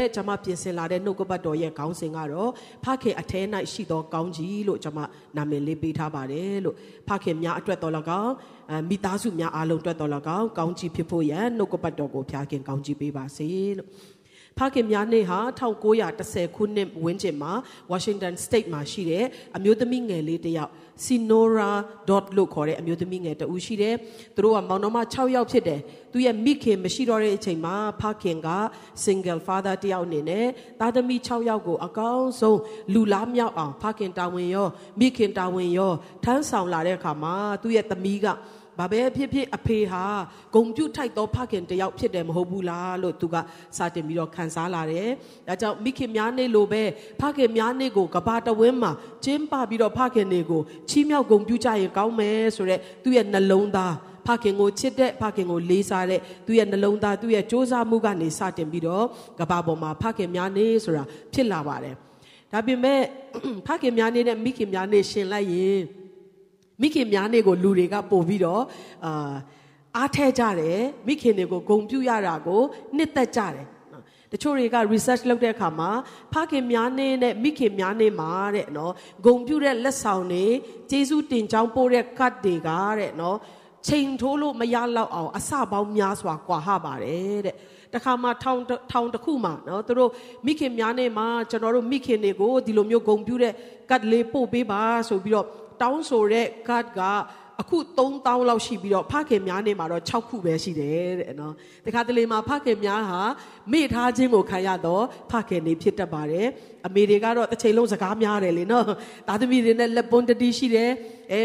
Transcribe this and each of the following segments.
အတွက်ကျွန်မပြင်ဆင်လာတဲ့နှုတ်ကပတ်တော်ရဲ့ခေါင်းစဉ်ကတော့ဖခင်အထဲ၌ရှိသောကောင်းကြီးလို့ကျွန်မနာမည်လေးပေးထားပါတယ်လို့ဖခင်များအတွက်တော်၎င်းအမိသားစုများအားလုံးအတွက်တော်၎င်းကောင်းကြီးဖြစ်ဖို့ရန်နှုတ်ကပတ်တော်ကိုဖခင်ကောင်းကြီးပေးပါစေလို့ဖခင်များနေ့ဟာ1910ခုနှစ်ဝန်းကျင်မှာ Washington State မှာရှိတဲ့အမျိုးသမီးငယ်လေးတစ်ယောက် Sinora dot လို့ခေါ်တဲ့အမျိုးသမီးငယ်တဦးရှိတယ်။သူတို့ကမောင်နှမ6ယောက်ဖြစ်တယ်။သူရဲ့မိခင်မရှိတော့တဲ့အချိန်မှာဖခင်က single father တယောက်အနေနဲ့သားသမီး6ယောက်ကိုအကောင်းဆုံးလူလားမြောက်အောင်ဖခင်တာဝန်ရောမိခင်တာဝန်ရောထမ်းဆောင်လာတဲ့အခါမှာသူ့ရဲ့သမီးက ဘာပဲဖြစ်ဖြစ်အဖေဟာဂုံပြုတ်ထိုက်သောဖခင်တယောက်ဖြစ်တယ်မဟုတ်ဘူးလားလို့သူကစတင်ပြီးတော့ခံစားလာတယ်။ဒါကြောင့်မိခင်များနေလို့ပဲဖခင်များနေကိုကဘာတဝင်းမှာကျင်းပပြီးတော့ဖခင်တွေကိုချီးမြှောက်ဂုံပြုတ်ကြရင်ကောင်းမယ်ဆိုတော့သူ့ရဲ့နှလုံးသားဖခင်ကိုချစ်တဲ့ဖခင်ကိုလေးစားတဲ့သူ့ရဲ့နှလုံးသားသူ့ရဲ့စ조사မှုကနေစတင်ပြီးတော့ကဘာပေါ်မှာဖခင်များနေဆိုတာဖြစ်လာပါတယ်။ဒါပေမဲ့ဖခင်များနေနဲ့မိခင်များနေရှင်လိုက်ရင် မိခင်များနေကိုလူတွေကပို့ပြီးတော့အာအားထဲကြတယ်မိခင်တွေကိုဂုံပြူရတာကိုနှစ်သက်ကြတယ်တချို့တွေက research လုပ်တဲ့အခါမှာဖခင်များနေနဲ့မိခင်များနေမှာတဲ့နော်ဂုံပြူတဲ့လက်ဆောင်တွေကျေးဇူးတင်ကြောင်းပို့တဲ့ကတ်တွေကတဲ့နော်ချိန်ထိုးလို့မရလောက်အောင်အစပေါင်းများစွာကွာဟပါတယ်တဲ့တခါမှထောင်ထောင်တစ်ခုမှနော်သူတို့မိခင်များနေမှာကျွန်တော်တို့မိခင်တွေကိုဒီလိုမျိုးဂုံပြူတဲ့ကတ်လေးပို့ပေးပါဆိုပြီးတော့ တောင်းဆိုတဲ့ card ကအခု3000လောက်ရှိပြီးတော့ဖခင်များနေမှာတော့6ခုပဲရှိတယ်တဲ့နော်တခါတလေမှာဖခင်များဟာမေ့ထားခြင်းကိုခံရတော့ဖခင်နေဖြစ်တတ်ပါတယ်အမေတွေကတော့တစ်ချိန်လုံးစကားများတယ်လေနော်သားသမီးတွေနဲ့လက်ပွန်းတတိရှိတယ်အဲ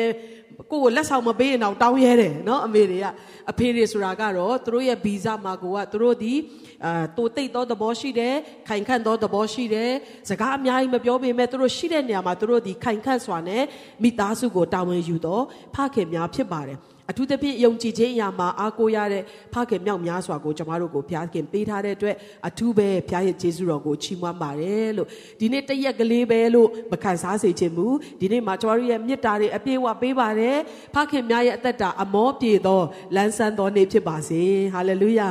ကိုကိုလက်ဆောင်မပေးရင်တော့တောင်းရဲတယ်နော်အမေတွေကအဖေတွေဆိုတာကတော့သူတို့ရဲ့ဗီဇမှာကိုကသူတို့ဒီအာတူတိတ်သောသဘောရှိတယ်ခိုင်ခန့်သောသဘောရှိတယ်စကားအများကြီးမပြောပေမဲ့သူတို့ရှိတဲ့နေရာမှာသူတို့ဒီခိုင်ခန့်စွာနဲ့မိသားစုကိုတာဝန်ယူတော့ဖခင်များဖြစ်ပါတယ် အထူးသဖြင့်ယုံကြည်ခြင်းအရာမှာအားကိုးရတဲ့ဖခင်မြောက်များစွာကိုကျွန်တော်တို့ကိုဘုရားခင်ပေးထားတဲ့အတွက်အထူးပဲဘုရားရဲ့ကျေးဇူးတော်ကိုချီးမွမ်းပါတယ်လို့ဒီနေ့တရက်ကလေးပဲလို့မခံစားစေချင်ဘူးဒီနေ့မှာကျွန်တော်တို့ရဲ့မေတ္တာတွေအပြည့်အဝပေးပါတယ်ဖခင်များရဲ့အသက်တာအမောပြေသောလန်းဆန်းသောနေ့ဖြစ်ပါစေဟာလေလုယာ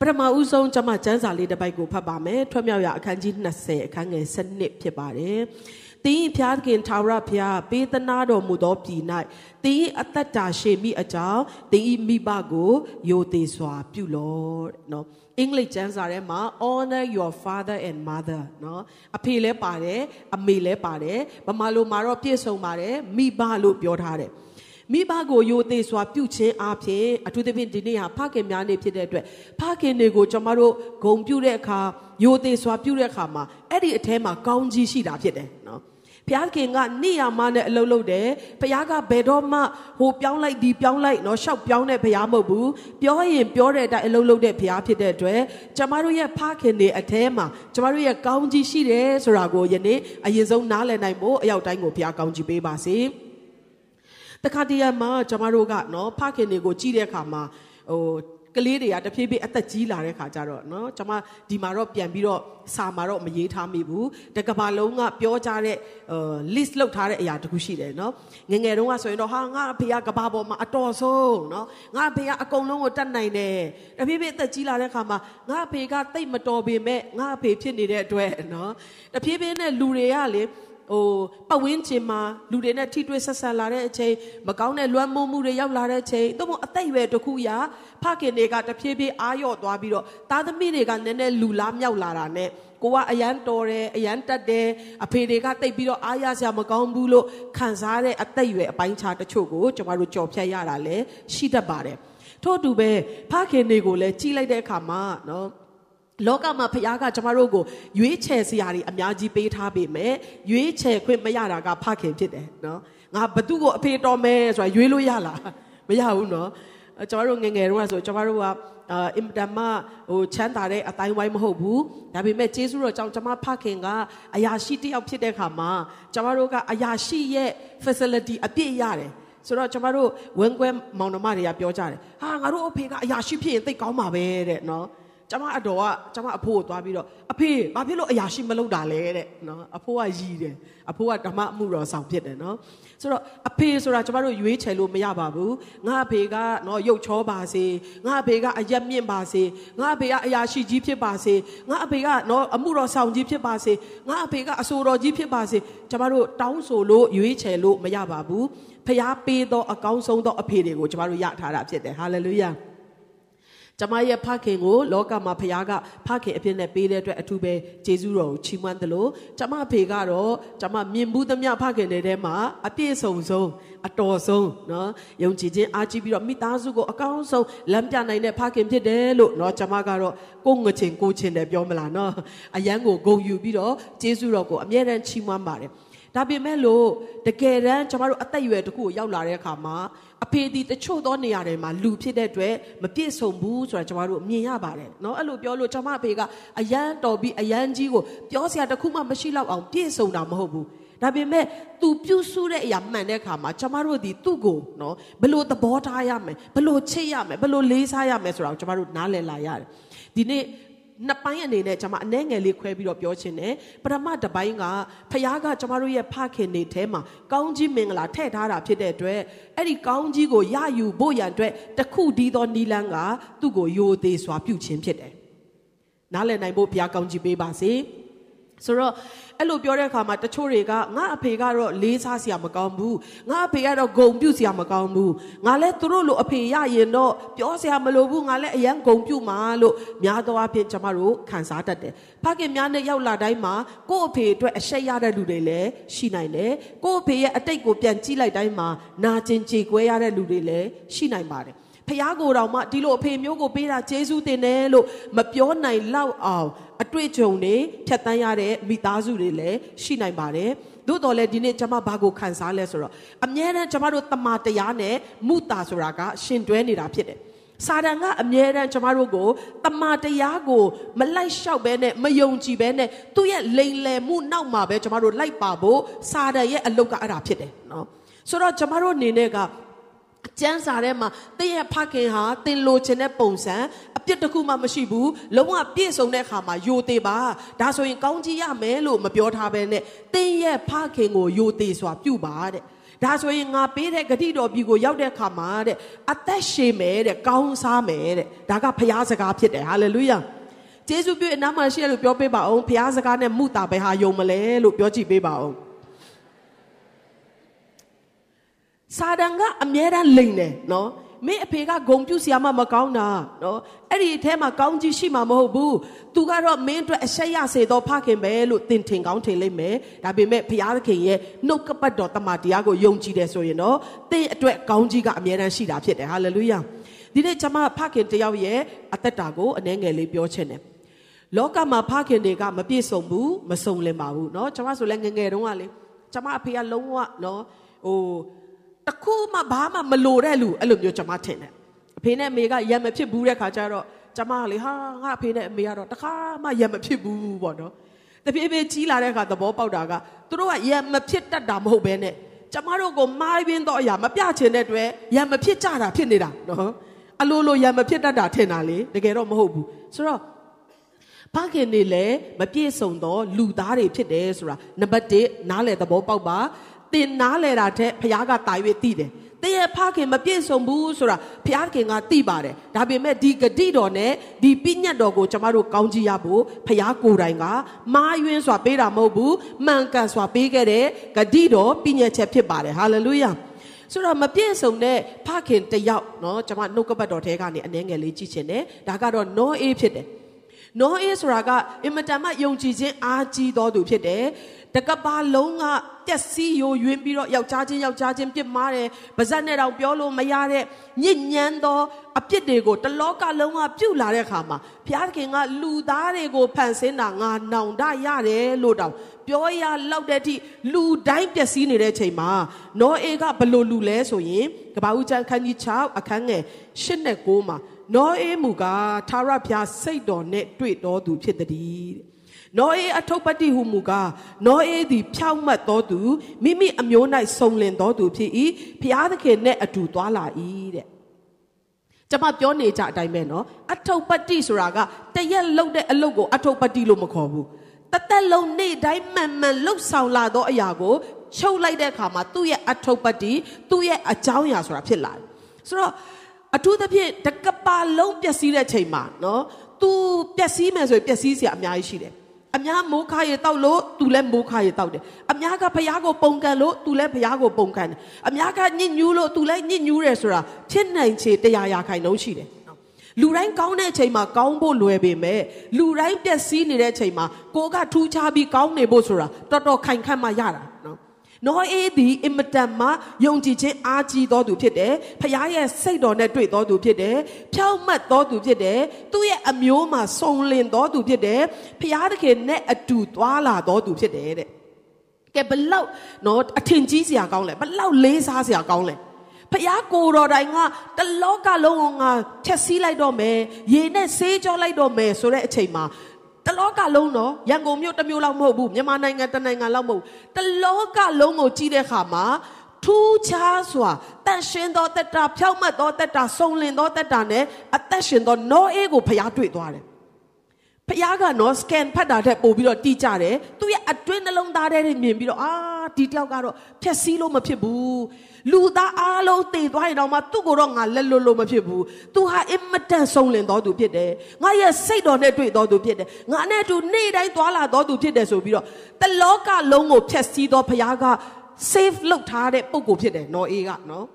ပထမဦးဆုံးကျွန်မကျမ်းစာလေးတစ်ပိုက်ကိုဖတ်ပါမယ်ထွတ်မြောက်ရအခန်းကြီး20အခန်းငယ်7ဖြစ်ပါတယ် တင်းဖျားခင်ထာဝရဘုရားပေးသနာတော်မူသောပြည်၌တင်းအသက်တာရှည်မိအကြောင်းတင်းမိဘကိုယိုသေးစွာပြုလော့နော်အင်္ဂလိပ်ကျမ်းစာထဲမှာ honor your father and mother เนาะအဖေလည်းပါတယ်အမေလည်းပါတယ်ဗမာလိုမှာတော့ပြည့်စုံပါတယ်မိဘလို့ပြောထားတယ်မိဘကိုယိုသေးစွာပြုခြင်းအပြင်အထူးသဖြင့်ဒီနေ့ဟာဖခင်များနေဖြစ်တဲ့အတွက်ဖခင်တွေကိုကျွန်တော်တို့ဂုံပြုတဲ့အခါယိုသေးစွာပြုတဲ့အခါမှာအဲ့ဒီအထဲမှာကောင်းကြီးရှိတာဖြစ်တယ်နော် ဘုရားခင်ကနေရမနဲ့အလုပ်လုပ်တယ်ဘုရားကဘယ်တော့မှဟိုပြောင်းလိုက်ဒီပြောင်းလိုက်နော်ရှောက်ပြောင်းတဲ့ဘုရားမဟုတ်ဘူးပြောရင်ပြောတဲ့အတိုင်းအလုပ်လုပ်တဲ့ဘုရားဖြစ်တဲ့အတွက်ကျမတို့ရဲ့ဖခင်တွေအแทမှာကျမတို့ရဲ့ကောင်းကြီးရှိတယ်ဆိုတာကိုယနေ့အရင်ဆုံးနားလည်နိုင်ဖို့အရောက်တိုင်းကိုဘုရားကောင်းကြီးပေးပါစေတခါတည်းမှာကျမတို့ကနော်ဖခင်တွေကိုကြည့်တဲ့အခါမှာဟို ကလေးတွေကတဖြည်းဖြည်းအသက်ကြီးလာတဲ့ခါကျတော့เนาะကျွန်မဒီမှာတော့ပြန်ပြီးတော့စာမှာတော့မရေးထားမိဘူးတကဘာလုံးကပြောကြတဲ့ list လောက်ထားတဲ့အရာတခုရှိတယ်เนาะငငယ်တုန်းကဆိုရင်တော့ဟာငါအဖေကကဘာပေါ်မှာအတော်ဆုံးเนาะငါအဖေကအကုန်လုံးကိုတတ်နိုင်တယ်တဖြည်းဖြည်းအသက်ကြီးလာတဲ့ခါမှာငါအဖေကတိတ်မတော်ပေမဲ့ငါအဖေဖြစ်နေတဲ့အတွက်เนาะတဖြည်းဖြည်းနဲ့လူတွေကလေ ဟိုပတ်ဝန်းကျင်မှာလူတွေနဲ့ထိတွေ့ဆက်ဆံလာတဲ့အချိန်မကောင်းတဲ့လွမ်းမိုးမှုတွေရောက်လာတဲ့အချိန်သို့မဟုတ်အသက်အရွယ်တစ်ခုရာဖခင်တွေကတဖြည်းဖြည်းအာရော့သွားပြီးတော့သားသမီးတွေကနည်းနည်းလူလားမြောက်လာတာနဲ့ကိုကအရန်တော်တယ်အရန်တက်တယ်အဖေတွေကတိတ်ပြီးတော့အားရစရာမကောင်းဘူးလို့ခံစားတဲ့အသက်အရွယ်အပိုင်းခြားတချို့ကိုကျွန်တော်တို့ကြော်ဖြတ်ရတာလည်းရှိတတ်ပါတယ်ထို့အတူပဲဖခင်တွေကိုလည်းကြီးလိုက်တဲ့အခါမှာနော် လောကမှာဖခင်ကကျမတို့ကိုရွေးချယ်စရာတွေအများကြီးပေးထားပေမဲ့ရွေးချယ်ခွင့်မရတာကဖခင်ဖြစ်တယ်နော်ငါဘသူ့ကိုအဖေတော်မယ်ဆိုတာရွေးလို့ရလားမရဘူးနော်ကျမတို့ငငယ်တုန်းကဆိုကျမတို့ကအင်တမဟိုချမ်းသာတဲ့အတိုင်းဝိုင်းမဟုတ်ဘူးဒါပေမဲ့ကျေးဇူးတော်ကြောင့်ကျမဖခင်ကအရာရှိတယောက်ဖြစ်တဲ့ခါမှာကျမတို့ကအရာရှိရဲ့ facility အပြည့်ရတယ်ဆိုတော့ကျမတို့ဝင်းကွဲမောင်နှမတွေကပြောကြတယ်ဟာငါတို့အဖေကအရာရှိဖြစ်ရင်သိကောင်းပါပဲတဲ့နော် ကျမအတော်ကကျမအဖိုးကိုသွားပြီးတော့အဖေဘာဖြစ်လို့အရာရှိမလုပ်တာလဲတဲ့နော်အဖိုးကရည်တယ်အဖိုးကဓမ္မအမှုတော်ဆောင်ဖြစ်တယ်နော်ဆိုတော့အဖေဆိုတာကျမတို့ရွေးချယ်လို့မရပါဘူးငါအဖေကနော်ရုပ်ချောပါစေငါအဖေကအရက်မြင့်ပါစေငါအဖေကအရာရှိကြီးဖြစ်ပါစေငါအဖေကနော်အမှုတော်ဆောင်ကြီးဖြစ်ပါစေငါအဖေကအဆိုတော်ကြီးဖြစ်ပါစေကျမတို့တောင်းဆိုလို့ရွေးချယ်လို့မရပါဘူးဖျားပေးသောအကောင်းဆုံးသောအဖေတွေကိုကျမတို့ရထားတာဖြစ်တယ်ဟာလေလုယာ ကျမရဲ့ဖခင်ကိုလောကမှာဖခင်ကဖခင်အဖြစ်နဲ့ပေးတဲ့အတွက်အထူးပဲကျေးဇူးတော်ကိုချီးမွမ်းသလိုကျမဖေကတော့ကျမမြင်ဘူးသမျှဖခင်တွေထဲမှာအပြည့်စုံဆုံးအတော်ဆုံးနော်ယုံကြည်ခြင်းအားကြီးပြီးတော့မိသားစုကိုအကောင်းဆုံးလမ်းပြနိုင်တဲ့ဖခင်ဖြစ်တယ်လို့နော်ကျမကတော့ကိုငချင်ကိုချင်တယ်ပြောမလားနော်အယံကိုဂုံယူပြီးတော့ကျေးဇူးတော်ကိုအမြဲတမ်းချီးမွမ်းပါတယ်။ ဒါပေမဲ့လို့တကယ်တမ်းကျမတို့အသက်အရွယ်တစ်ခုကိုရောက်လာတဲ့အခါမှာအဖေဒီတချို့သောနေရာတွေမှာလူဖြစ်တဲ့အတွက်မပြည့်စုံဘူးဆိုတာကျမတို့မြင်ရပါတယ်เนาะအဲ့လိုပြောလို့ကျမအဖေကအယမ်းတော်ပြီးအယမ်းကြီးကိုပြောစရာတစ်ခုမှမရှိတော့အောင်ပြည့်စုံတာမဟုတ်ဘူးဒါပေမဲ့ तू ပြုစုတဲ့အရာမှန်တဲ့အခါမှာကျမတို့ဒီသူ့ကိုနော်ဘလို့သဘောထားရမယ်ဘလို့ချစ်ရမယ်ဘလို့လေးစားရမယ်ဆိုတာကိုကျမတို့နားလည်လာရတယ်ဒီနေ့ နှစ်ပိုင်းအနေနဲ့ကျွန်မအနှဲငယ်လေးခွဲပြီးတော့ပြောချင်တယ်ပထမတစ်ပိုင်းကဖခင်ကကျွန်မတို့ရဲ့ဖခင်နေထဲမှာကောင်းကြီးမင်္ဂလာထည့်ထားတာဖြစ်တဲ့အတွက်အဲ့ဒီကောင်းကြီးကိုရယူဖို့ရန်အတွက်တခုဒီသောနီလန်းကသူ့ကိုယိုသေးစွာပြုခြင်းဖြစ်တယ်နားလည်နိုင်ဖို့ဘုရားကောင်းကြီးပေးပါစေ ဆိုတော့အဲ့လိုပြောတဲ့အခါမှာတချို့တွေကငါအဖေကတော့လေးစားစရာမကောင်းဘူးငါအဖေကတော့ဂုံပြုတ်စရာမကောင်းဘူးငါလည်းသူတို့လိုအဖေရရင်တော့ပြောစရာမလိုဘူးငါလည်းအရန်ဂုံပြုတ်မှာလို့များသောအားဖြင့်ကျမတို့ခံစားတတ်တယ်ဖခင်များနဲ့ရောက်လာတိုင်းမှာကို့အဖေအတွက်အရှက်ရတဲ့လူတွေလည်းရှိနိုင်တယ်ကို့အဖေရဲ့အတိတ်ကိုပြန်ကြည့်လိုက်တိုင်းမှာနာကျင်ကြေကွဲရတဲ့လူတွေလည်းရှိနိုင်ပါတယ် ဖះကိုယ်တော်မှဒီလိုအဖေမျိုးကိုပေးတာကျေးဇူးတင်တယ်လို့မပြောနိုင်လောက်အောင်အတွေ့အကြုံတွေဖြတ်တန်းရတဲ့မိသားစုတွေလည်းရှိနိုင်ပါတယ်သို့တော်လည်းဒီနေ့ကျွန်မဘာကိုခံစားလဲဆိုတော့အမြဲတမ်းကျွန်မတို့တမာတရားနဲ့မုတာဆိုတာကရှင်တွဲနေတာဖြစ်တယ်စာတန်ကအမြဲတမ်းကျမတို့ကိုတမာတရားကိုမလိုက်လျှောက်ဘဲနဲ့မယုံကြည်ဘဲနဲ့သူ့ရဲ့လိန်လယ်မှုနောက်မှာပဲကျမတို့လိုက်ပါဖို့စာတန်ရဲ့အလုတ်ကအဲ့ဒါဖြစ်တယ်နော်ဆိုတော့ကျမတို့အနေနဲ့က ကျမ်းစာထဲမှာသင်ရဲ့ဖခင်ဟာသင်လိုချင်တဲ့ပုံစံအပြစ်တစ်ခုမှမရှိဘူးလုံးဝပြည့်စုံတဲ့အခါမှာယိုသေးပါဒါဆိုရင်ကောင်းကြီးရမယ်လို့မပြောထားဘဲနဲ့သင်ရဲ့ဖခင်ကိုယိုသေးစွာပြုပါတဲ့ဒါဆိုရင်ငါပေးတဲ့ဂတိတော်ပြီကိုရောက်တဲ့အခါမှာတဲ့အသက်ရှည်မယ်တဲ့ကောင်းစားမယ်တဲ့ဒါကဖရားစကားဖြစ်တယ်ဟာလေလုယာကျေးဇူးပြုအနားမှာရှိရလို့ပြောပေးပါအောင်ဖရားစကားနဲ့မုတာဘယ်ဟာယုံမလဲလို့ပြောကြည့်ပေးပါအောင် စာတန်ကအမြဲတမ်းလိန်တယ်နော်မင်းအဖေကဂုံပြုတ်စရာမှမကောင်းတာနော်အဲ့ဒီအထဲမှာကောင်းကြီးရှိမှာမဟုတ်ဘူးသူကတော့မင်းအတွက်အဆက်ရစေသောဖခင်ပဲလို့သင်ထင်ကောင်းထင်လိမ့်မယ်ဒါပေမဲ့ဘုရားသခင်ရဲ့နှုတ်ကပတ်တော်တမန်တရားကိုယုံကြည်တယ်ဆိုရင်တော့သင်အတွက်ကောင်းကြီးကအမြဲတမ်းရှိတာဖြစ်တယ်ဟာလေလုယာဒီနေ့ကျွန်မဖခင်တယောက်ရဲ့အသက်တာကိုအနှဲငယ်လေးပြောချင်တယ်လောကမှာဖခင်တွေကမပြည့်စုံဘူးမစုံလင်ပါဘူးเนาะကျွန်မဆိုလဲငငယ်တုန်းကလေကျွန်မအဖေကလုံးဝเนาะဟို တခုမှဘာမှမလိုတဲ့လူအဲ့လိုမျိုးကျွန်မထင်တယ်အဖေနဲ့အမေကရံမဖြစ်ဘူးတဲ့ခါကျတော့ကျွန်မလေဟာငါအဖေနဲ့အမေကတော့တခါမှရံမဖြစ်ဘူးပေါ့နော်တဖြည်းဖြည်းကြီးလာတဲ့အခါသဘောပေါက်တာကသူတို့ကရံမဖြစ်တတ်တာမဟုတ်ဘဲနဲ့ကျမတို့ကိုမားရင်းတော့အရာမပြချင်တဲ့အတွက်ရံမဖြစ်ကြတာဖြစ်နေတာနော်အလိုလိုရံမဖြစ်တတ်တာထင်တာလေတကယ်တော့မဟုတ်ဘူးဆိုတော့ဖခင်နေလဲမပြည့်စုံသောလူသားတွေဖြစ်တယ်ဆိုတာနံပါတ်1နားလည်သဘောပေါက်ပါ တင်နားလဲတာတဲ့ဖခင်ကတာ၍သိတယ်တရဲ့ဖခင်မပြည့်စုံဘူးဆိုတာဖခင်ကသိပါတယ်ဒါပေမဲ့ဒီဂတိတော်နဲ့ဒီပြညတ်တော်ကိုကျမတို့ကောင်းကြည့်ရဖို့ဖခင်ကိုယ်တိုင်ကမာယွင်းစွာပေးတာမဟုတ်ဘူးမှန်ကန်စွာပေးခဲ့တဲ့ဂတိတော်ပြညတ်ချက်ဖြစ်ပါတယ်ဟာလေလုယာဆိုတော့မပြည့်စုံတဲ့ဖခင်တယောက်เนาะကျွန်မနှုတ်ကပတ်တော်ထဲကနေအနှဲငယ်လေးကြည့်ချင်တယ်ဒါကတော့နောအေးဖြစ်တယ်နောအေးဆိုတာကအင်မတန်မှယုံကြည်ခြင်းအားကြီးတော်သူဖြစ်တယ် တကဘာလုံးကပျက်စီးယိုယွင်းပြီးတော့ယောက်ျားချင်းယောက်ျားချင်းပြစ်မှားတယ်ပါဇက်နဲ့တော့ပြောလို့မရတဲ့ညစ်ညမ်းသောအပြစ်တွေကိုတလောကလုံးကပြုတ်လာတဲ့အခါမှာဘုရားသခင်ကလူသားတွေကိုဖန်ဆင်းတာငါနောင်တရတယ်လို့တောင်ပြောရလောက်တဲ့အထိလူတိုင်းပျက်စီးနေတဲ့အချိန်မှာနောအေကဘလို့လူလဲဆိုရင်ကဘာဦးကျမ်းခန်းကြီး6အခန်းငယ်8နဲ့9မှာနောအေမူကသာရဖျားစိတ်တော်နဲ့တွေ့တော်သူဖြစ်သည်တဲ့ နောအေအထုပ်ပတ္တိဟုမူကားနောအေသည်ဖြောင့်မတ်တော်သူမိမိအမျိုး၌စုံလင်တော်သူဖြစ်၏ဖျားသခင်နဲ့အတူသွားလာ၏တဲ့ကျမပြောနေကြအတိုင်းပဲနော်အထုပ်ပတ္တိဆိုတာကတရက်လှုပ်တဲ့အလုပ်ကိုအထုပ်ပတ္တိလို့မခေါ်ဘူးတသက်လုံးနေ့တိုင်းမှန်မှန်လှုပ်ဆောင်လာသောအရာကိုချုပ်လိုက်တဲ့အခါမှာသူ့ရဲ့အထုပ်ပတ္တိသူ့ရဲ့အကြောင်းအရာဆိုတာဖြစ်လာတယ်ဆိုတော့အထူးသဖြင့်တကပါလုံးပျက်စီးတဲ့ချိန်မှာနော် तू ပျက်စီးမယ်ဆိုရင်ပျက်စီးစရာအများကြီးရှိတယ် အများမိုးခါရီတောက်လို့သူလည်းမိုးခါရီတောက်တယ်အများကဖျားကိုပုံကန်လို့သူလည်းဖျားကိုပုံကန်တယ်အများကညစ်ညူးလို့သူလည်းညစ်ညူးတယ်ဆိုတာဖြစ်နိုင်ချေတရားရာခိုင်နှုန်းရှိတယ်လူတိုင်းကောင်းတဲ့အချိန်မှာကောင်းဖို့လွယ်ပေမဲ့လူတိုင်းပျက်စီးနေတဲ့အချိန်မှာကိုကထူးခြားပြီးကောင်းနေဖို့ဆိုတာတော်တော်ခိုင်ခန့်မှရတာနော် နောအေးသည်အင်မတန်မှယုံကြည်ခြင်းအားကြီးသောသူဖြစ်တယ်။ဖခင်ရဲ့စိတ်တော်နဲ့တွေ့သောသူဖြစ်တယ်။ဖြောင့်မတ်သောသူဖြစ်တယ်။သူ့ရဲ့အမျိုးမှာစုံလင်သောသူဖြစ်တယ်။ဖခင်တခင်နဲ့အတူသွားလာသောသူဖြစ်တယ်တဲ့။ကဲဘလောက်နော်အထင်ကြီးစရာကောင်းလဲဘလောက်လေးစားစရာကောင်းလဲ။ဖခင်ကိုတော်တိုင်ကတလောကလုံးကငါဖြက်စီးလိုက်တော့မယ်ရေနဲ့ဆေးကြောလိုက်တော့မယ်ဆိုတဲ့အချိန်မှာ တလောကလုံးတော့ရန်ကုန်မြို့တစ်မြို့လောက်မဟုတ်ဘူးမြန်မာနိုင်ငံတစ်နိုင်ငံလောက်မဟုတ်တလောကလုံးကိုကြီးတဲ့အခါမှာထူးခြားစွာတန်ရှင်သောတက်တာဖြောက်မတ်သောတက်တာစုံလင်သောတက်တာနဲ့အသက်ရှင်သောနောအေးကိုဖျားတွေ့သွားတယ်ဖျားကနော် scan ဖတ်တာတဲ့ပို့ပြီးတော့တီးကြတယ်သူရဲ့အတွင်းနှလုံးသားထဲမြင်ပြီးတော့အာဒီတယောက်ကတော့ဖြက်စီးလို့မဖြစ်ဘူး လူသားအားလုံးတည်သွားရင်တော့မှသူ့ကိုတော့ငါလက်လွတ်လို့မဖြစ်ဘူးသူဟာအင်မတန်ဆုံးလင်တော်သူဖြစ်တယ်ငါရဲ့စိတ်တော်နဲ့တွေ့တော်သူဖြစ်တယ်ငါနဲ့အတူနေ့တိုင်းသွားလာတော်သူဖြစ်တယ်ဆိုပြီးတော့တလောကလုံးကိုဖြက်စီးတော်ဖျားက save လုပ်ထားတဲ့ပုံကိုဖြစ်တယ်နော်အေးကနော်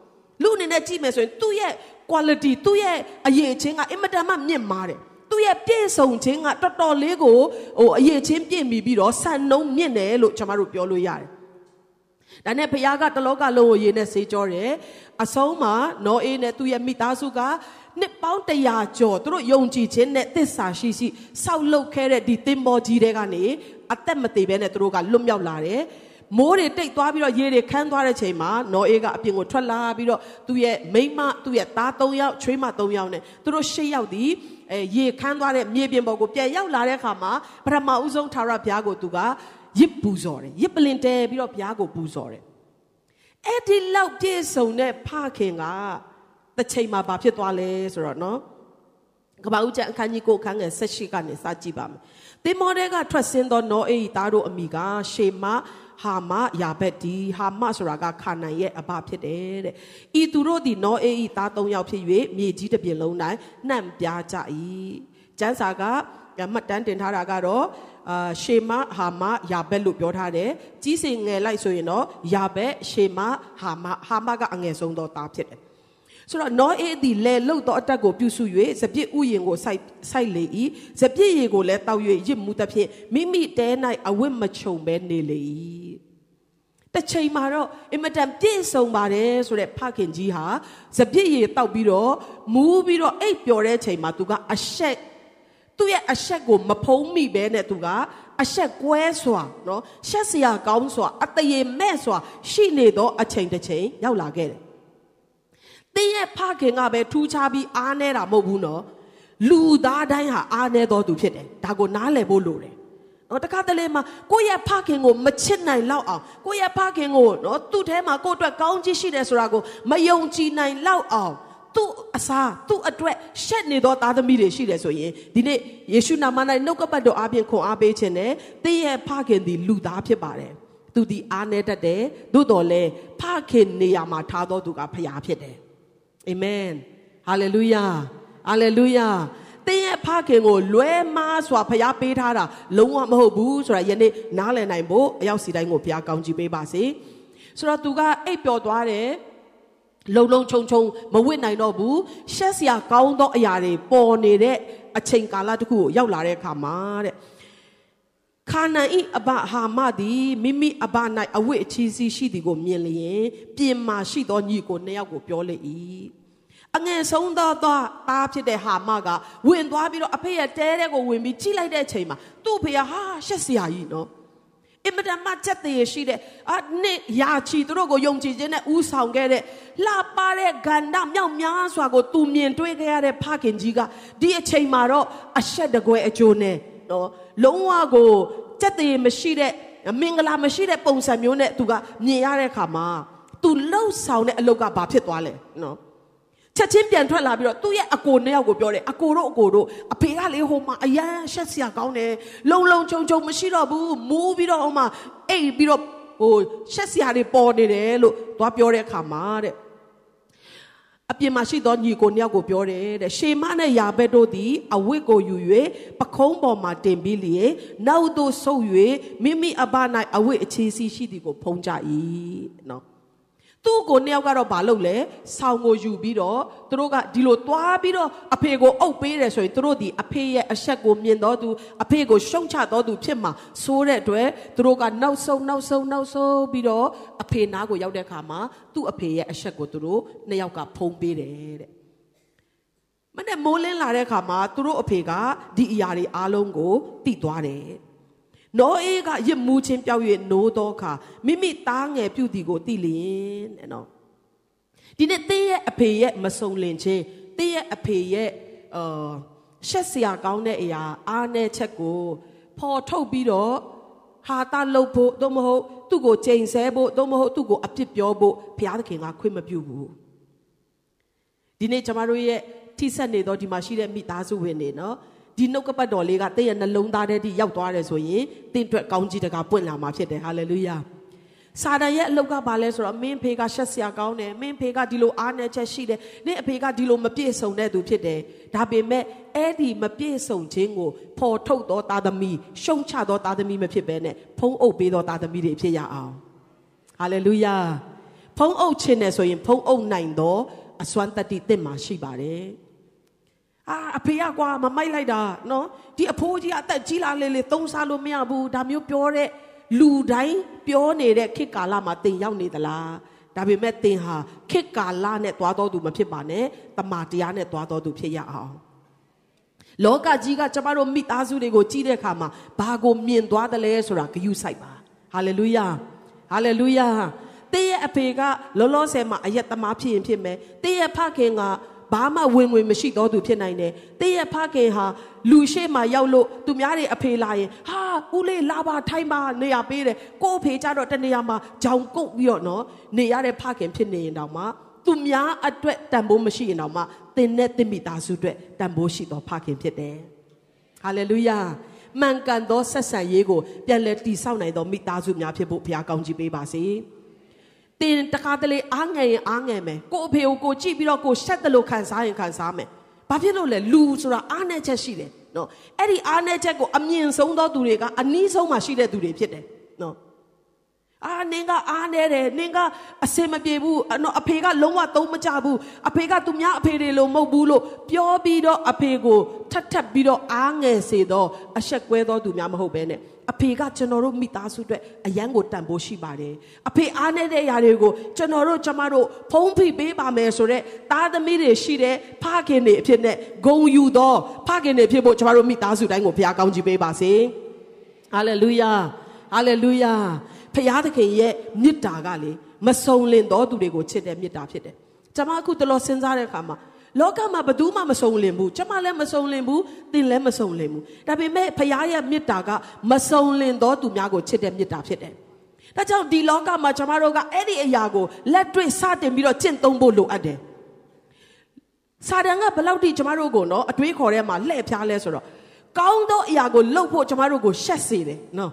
လူအနေနဲ့ကြည့်မယ်ဆိုရင်သူ့ရဲ့ quality သူ့ရဲ့အရေးချင်းကအင်မတန်မှမြင့်မားတယ်သူ့ရဲ့ပြည့်စုံခြင်းကတော်တော်လေးကိုဟိုအရေးချင်းပြည့်မီပြီးတော့ဆန်နှုံမြင့်တယ်လို့ကျွန်တော်တို့ပြောလို့ရတယ်။ ဒါနဲ့ဘုရားကတလောကလုံးကိုရေနဲ့ဆေးကြောတယ်။အဆုံးမှာနောအေးနဲ့သူ့ရဲ့မိသားစုကနှစ်ပေါင်းတရာကျော်သူတို့ယုံကြည်ခြင်းနဲ့သစ္စာရှိရှိစောက်လုပ်ခဲ့တဲ့ဒီသင်္ဘောကြီးတွေကနေအသက်မသေးဘဲနဲ့သူတို့ကလွတ်မြောက်လာတယ်။မိုးတွေတိတ်သွားပြီးတော့ရေတွေခန်းသွားတဲ့ချိန်မှာနော်အေးကအပြင်ကိုထွက်လာပြီးတော့သူ့ရဲ့မိန်းမသူ့ရဲ့သား၃ယောက်ချွေးမ၃ယောက်နဲ့သူတို့၈ယောက်ဒီအဲရေခန်းသွားတဲ့မြေပြင်ပေါ်ကိုပြန်ရောက်လာတဲ့အခါမှာပထမဦးဆုံးထာဝရဘုရားကိုသူက ရစ်ပူဇော်တယ်ရစ်ပလင်တဲပြီးတော့ဘုရားကိုပူဇော်တယ်အဲ့ဒီလောက်ပြည့်စုံတဲ့ဖခင်ကတစ်ချိန်မှာဘာဖြစ်သွားလဲဆိုတော့နော်ကပ္ပဦးကျအခန်းကြီးကိုအခန်းငယ်၁၈ကနေစကြည့်ပါမယ်။သင်္ဘောတွေကထွက်ဆင်းသောနောအေးသားတို့အမိကရှေမဟာမယာဘက်ဒီဟာမဆိုတာကခါနန်ရဲ့အဘဖြစ်တယ်တဲ့ဤသူတို့သည်နောအေဤသား၃ယောက်ဖြစ်၍မြေကြီးတစ်ပြင်လုံး၌နှံ့ပြားကြ၏ကျမ်းစာက မှတ်တမ်းတင်ထားတာကတော့အာရှေမဟာမယာဘက်လို့ပြောထားတယ်ကြီးစင်ငယ်လိုက်ဆိုရင်တော့ယာဘက်ရှေမဟာမဟာမကအငယ်ဆုံးသောသားဖြစ်တယ်ဆိုတော့နောအေးသည်လဲလှုပ်သောအတက်ကိုပြုစု၍စပြစ်ဥယင်ကိုစိုက်စိုက်လေ၏စပြစ်ရည်ကိုလည်းတောက်၍ရစ်မှုသဖြင့်မိမိတဲ၌အဝတ်မချုံဘဲနေလေ၏တစ်ချိန်မှာတော့အင်မတန်ပြည့်စုံပါတယ်ဆိုတဲ့ဖခင်ကြီးဟာစပြည့်ရည်တောက်ပြီးတော့မူးပြီးတော့အိပ်ပျော်တဲ့ချိန်မှာသူကအဆက် သူ့ရဲ့အဆက်ကိုမဖုံးမိဘဲနဲ့သူကအဆက်ကွဲစွာနော်ရှက်စရာကောင်းစွာအတရေမဲ့စွာ ရှိနေသောအချိန်တစ်ချိန်ရောက်လာခဲ့တယ်တင်းရဲ့ဖခင်ကပဲထူးခြားပြီးအားနေတာမဟုတ်ဘူးနော်လူသားတိုင်းဟာအားနေတော်သူဖြစ်တယ်ဒါကိုနားလည်ဖို့လိုတယ်နော်တခါတလေမှာကိုယ့်ရဲ့ဖခင်ကိုမချစ်နိုင်လောက်အောင်ကိုယ့်ရဲ့ဖခင်ကိုနော်သူ့ထဲမှာကိုယ့်အတွက်ကောင်းချီးရှိတယ်ဆိုတာကိုမယုံကြည်နိုင်လောက်အောင် သူ့အစားသူ့အတွက်ရှက်နေသောသားသမီးတွေရှိတယ်ဆိုရင်ဒီနေ့ယေရှုနာမ၌နှုတ်ကပတ်တော်အပြင်ခွန်အားပေးခြင်းနဲ့တင်းရဲ့ဖခင်သည်လူသားဖြစ်ပါတယ်သူသည်အားနေတတ်တယ်သို့တော်လည်းဖခင်နေရာမှာထားတော်သူကဖခင်ဖြစ်တယ်အာမင်ဟာလေလုယာဟာလေလုယာတင်းရဲ့ဖခင်ကိုလွဲမားစွာဖျားပေးထားတာလုံးဝမဟုတ်ဘူးဆိုတာယနေ့နားလည်နိုင်ဖို့အရောက်စီတိုင်းကိုဘုရားကောင်းချီးပေးပါစေဆိုတော့သူကအိပ်ပျော်သွားတယ် လုံလုံခြုံခြုံမဝစ်နိုင်တော့ဘူးရှက်စရာကောင်းသောအရာတွေပေါ်နေတဲ့အချိန်ကာလတစ်ခုကိုရောက်လာတဲ့အခါမှာတဲ့ခါနန်ဤအဘဟာမသည်မိမိအဘ၌အဝိအချီးစီးရှိသည်ကိုမြင်လျင်ပြင်မာရှိသောညီကိုနှစ်ယောက်ကိုပြောလေ၏အငယ်ဆုံးသောသားဖြစ်တဲ့ဟာမကဝင်သွားပြီးတော့အဖေရဲ့တဲတဲ့ကိုဝင်ပြီးကြည့်လိုက်တဲ့အချိန်မှာသူ့ဖေကဟာရှက်စရာကြီးနော်အ င်မတန်မှချက်သေးရှိတဲ့အနှစ်ရာချီသူတို့ကိုယုံကြည်ခြင်းနဲ့ဥဆောင်ခဲ့တဲ့လှပတဲ့ဂန္ဓမြောက်များစွာကိုသူမြင်တွေ့ခဲ့ရတဲ့ဖခင်ကြီးကဒီအချိန်မှာတော့အဆက်တကွယ်အကျိုးနဲ့နော်လုံးဝကိုချက်သေးမရှိတဲ့မင်္ဂလာမရှိတဲ့ပုံစံမျိုးနဲ့သူကမြင်ရတဲ့အခါမှာသူလှုပ်ဆောင်တဲ့အလုပ်ကဘာဖြစ်သွားလဲနော် ချက်ချင်းပြန်ထွက်လာပြီးတော့သူ့ရဲ့အကိုနှစ်ယောက်ကိုပြောတယ်အကိုတို့အကိုတို့အဖေကလေဟိုမှာအရန်ရှက်စရာကောင်းတယ်လုံလုံချုံချုံမရှိတော့ဘူးမူးပြီးတော့ဟိုမှာအိတ်ပြီးတော့ဟိုရှက်စရာတွေပေါ်နေတယ်လို့သွားပြောတဲ့အခါမှာတဲ့အပြင်မှာရှိသောညီကိုနှစ်ယောက်ကိုပြောတယ်တဲ့ရှေမနဲ့ယာဘက်တို့သည်အဝတ်ကိုယူ၍ပခုံးပေါ်မှာတင်ပြီးလျင်နောက်သို့ဆုပ်၍မိမိအဘ၌အဝတ်အခြေစီရှိသည်ကိုဖုံးကြ၏နော် သူ့ကိုနှစ်ယောက်ကတော့ဘာလုပ်လဲဆောင်းကိုယူပြီးတော့သူတို့ကဒီလိုသွားပြီးတော့အဖေကိုအုပ်ပေးတယ်ဆိုရင်သူတို့ဒီအဖေရဲ့အဆက်ကိုမြင်တော့သူအဖေကိုရှုံချတော့သူဖြစ်မှာစိုးတဲ့အတွက်သူတို့ကနောက်ဆုံးနောက်ဆုံးနောက်ဆုံးပြီးတော့အဖေနားကိုရောက်တဲ့အခါမှာသူ့အဖေရဲ့အဆက်ကိုသူတို့နှစ်ယောက်ကဖုံးပေးတယ်တဲ့မနဲ့မိုးလင်းလာတဲ့အခါမှာသူတို့အဖေကဒီအရာတွေအားလုံးကိုတည်သွားတယ် နောအေးကရစ်မှုချင်းပြောက်၍နိုးသောအခါမိမိသားငယ်ပြုသည်ကိုသိလျင်တဲ့နော်ဒီနေ့တင်းရဲ့အဖေရဲ့မစုံလင်ခြင်းတင်းရဲ့အဖေရဲ့အာရှက်စရာကောင်းတဲ့အရာအားနဲ့ချက်ကိုဖော်ထုတ်ပြီးတော့ဟာတာလှုပ်ဖို့သို့မဟုတ်သူ့ကိုချိန်ဆဖို့သို့မဟုတ်သူ့ကိုအပြစ်ပြောဖို့ဘုရားသခင်ကခွင့်မပြုဘူးဒီနေ့ကျမတို့ရဲ့ထိဆက်နေသောဒီမှာရှိတဲ့မိသားစုဝင်တွေနော် ဒီနှုတ်ကပတ်တော်လေးကတင့်ရဲ့နှလုံးသားထဲထိရောက်သွားတယ်ဆိုရင်တင့်အတွက်ကောင်းကြီးတကာပွင့်လာမှာဖြစ်တယ်ဟာလေလုယာစာတန်ရဲ့အလုတ်ကဘာလဲဆိုတော့မင်းဖေကရှက်စရာကောင်းတယ်မင်းဖေကဒီလိုအားနည်းချက်ရှိတယ်နင့်အဖေကဒီလိုမပြည့်စုံတဲ့သူဖြစ်တယ်ဒါပေမဲ့အဲ့ဒီမပြည့်စုံခြင်းကိုဖော်ထုတ်သောသားသမီးရှုံချသောသားသမီးမဖြစ်ဘဲနဲ့ဖုံးအုပ်ပေးသောသားသမီးတွေဖြစ်ရအောင်ဟာလေလုယာဖုံးအုပ်ခြင်းနဲ့ဆိုရင်ဖုံးအုပ်နိုင်သောအစွမ်းတတ္တိတင့်မှာရှိပါတယ် အာအဖေကကွာမမိုက်လိုက်တာနော်ဒီအဖိုးကြီးအသက်ကြီးလာလေလေသုံးစားလို့မရဘူးဒါမျိုးပြောတဲ့လူတိုင်းပြောနေတဲ့ခေတ်ကာလမှာတင်ရောက်နေသလားဒါပေမဲ့တင်ဟာခေတ်ကာလနဲ့သွားတော်သူမဖြစ်ပါနဲ့တမာတရားနဲ့သွားတော်သူဖြစ်ရအောင်လောကကြီးကကျမတို့မိသားစုတွေကိုကြည့်တဲ့အခါမှာဘာကိုမြင်သွားတယ်လဲဆိုတာဂယုစိုက်ပါဟာလေလုယာဟာလေလုယာတင်းရဲ့အဖေကလောလောဆယ်မှာအယက်သမားဖြစ်ရင်ဖြစ်မယ်တင်းရဲ့ဖခင်က ဘာမှဝင်ဝင်မရှိတော့သူဖြစ်နိုင်တယ်။တင်းရဲ့ဖခင်ဟာလူရှိမှရောက်လို့သူများတွေအဖေလာရင်ဟာဦးလေးလာပါထိုင်ပါနေရပေးတယ်။ကို့အဖေကြတော့တနေရာမှာဂျောင်ကုတ်ပြီးတော့နော်နေရတဲ့ဖခင်ဖြစ်နေရင်တောင်မှသူများအတွက်တန်ဖိုးမရှိရင်တောင်မှတင်းနဲ့တင်းမိသားစုအတွက်တန်ဖိုးရှိသောဖခင်ဖြစ်တယ်။ဟာလေလုယာ။မှန်ကန်သောဆက်ဆံရေးကိုပြန်လည်တည်ဆောက်နိုင်သောမိသားစုများဖြစ်ဖို့ဘုရားကောင်းချီးပေးပါစေ။ တင်တခါတလေအားငယ်ရင်အားငယ်မယ်ကိုအဖေကိုကိုကြည့်ပြီးတော့ကိုရှက်တယ်လို့ခံစားရင်ခံစားမယ်ဘာဖြစ်လို့လဲလူဆိုတာအားနဲ့ချက်ရှိတယ်နော်အဲ့ဒီအားနဲ့ချက်ကိုအမြင့်ဆုံးသောသူတွေကအနည်းဆုံးမှရှိတဲ့သူတွေဖြစ်တယ်နော် အာနင်ကအားနေတယ်နင်ကအစင်မပြေဘူးနော်အဖေကလုံးဝသုံးမကြဘူးအဖေကသူများအဖေတွေလိုမဟုတ်ဘူးလို့ပြောပြီးတော့အဖေကိုထပ်ထပ်ပြီးတော့အားငယ်စေတော့အဆက်ကွဲသောသူများမဟုတ်ဘဲနဲ့အဖေကကျွန်တော်တို့မိသားစုအတွက်အယံကိုတန်ဖိုးရှိပါတယ်အဖေအားနေတဲ့ຢာတွေကိုကျွန်တော်တို့ကျမတို့ဖုံးဖိပေးပါမယ်ဆိုတော့သားသမီးတွေရှိတဲ့ဖခင်တွေအဖြစ်နဲ့ဂုံယူသောဖခင်တွေဖြစ်ဖို့ကျမတို့မိသားစုတိုင်းကိုဘုရားကောင်းချီးပေးပါစေဟာလေလုယာဟာလေလုယာ ဖခင်သခင်ရဲ့မေတ္တာကလေမစုံလင်သောသူတွေကိုချစ်တဲ့မေတ္တာဖြစ်တယ်ကျမအခုတလောစဉ်းစားတဲ့အခါမှာလောကမှာဘယ်သူမှမစုံလင်ဘူးကျမလည်းမစုံလင်ဘူးသင်လည်းမစုံလင်ဘူးဒါပေမဲ့ဖခင်ရဲ့မေတ္တာကမစုံလင်သောသူများကိုချစ်တဲ့မေတ္တာဖြစ်တယ်ဒါကြောင့်ဒီလောကမှာကျမတို့ကအဲ့ဒီအရာကိုလက်တွေ့စတင်ပြီးတော့ကျင့်သုံးဖို့လိုအပ်တယ်စာတန်ကဘယ်လောက်ထိကျမတို့ကိုနော်အတွေးခေါ်ထဲမှာလှည့်ဖျားလဲဆိုတော့ကောင်းသောအရာကိုလှုပ်ဖို့ကျမတို့ကိုရှက်စေတယ်နော်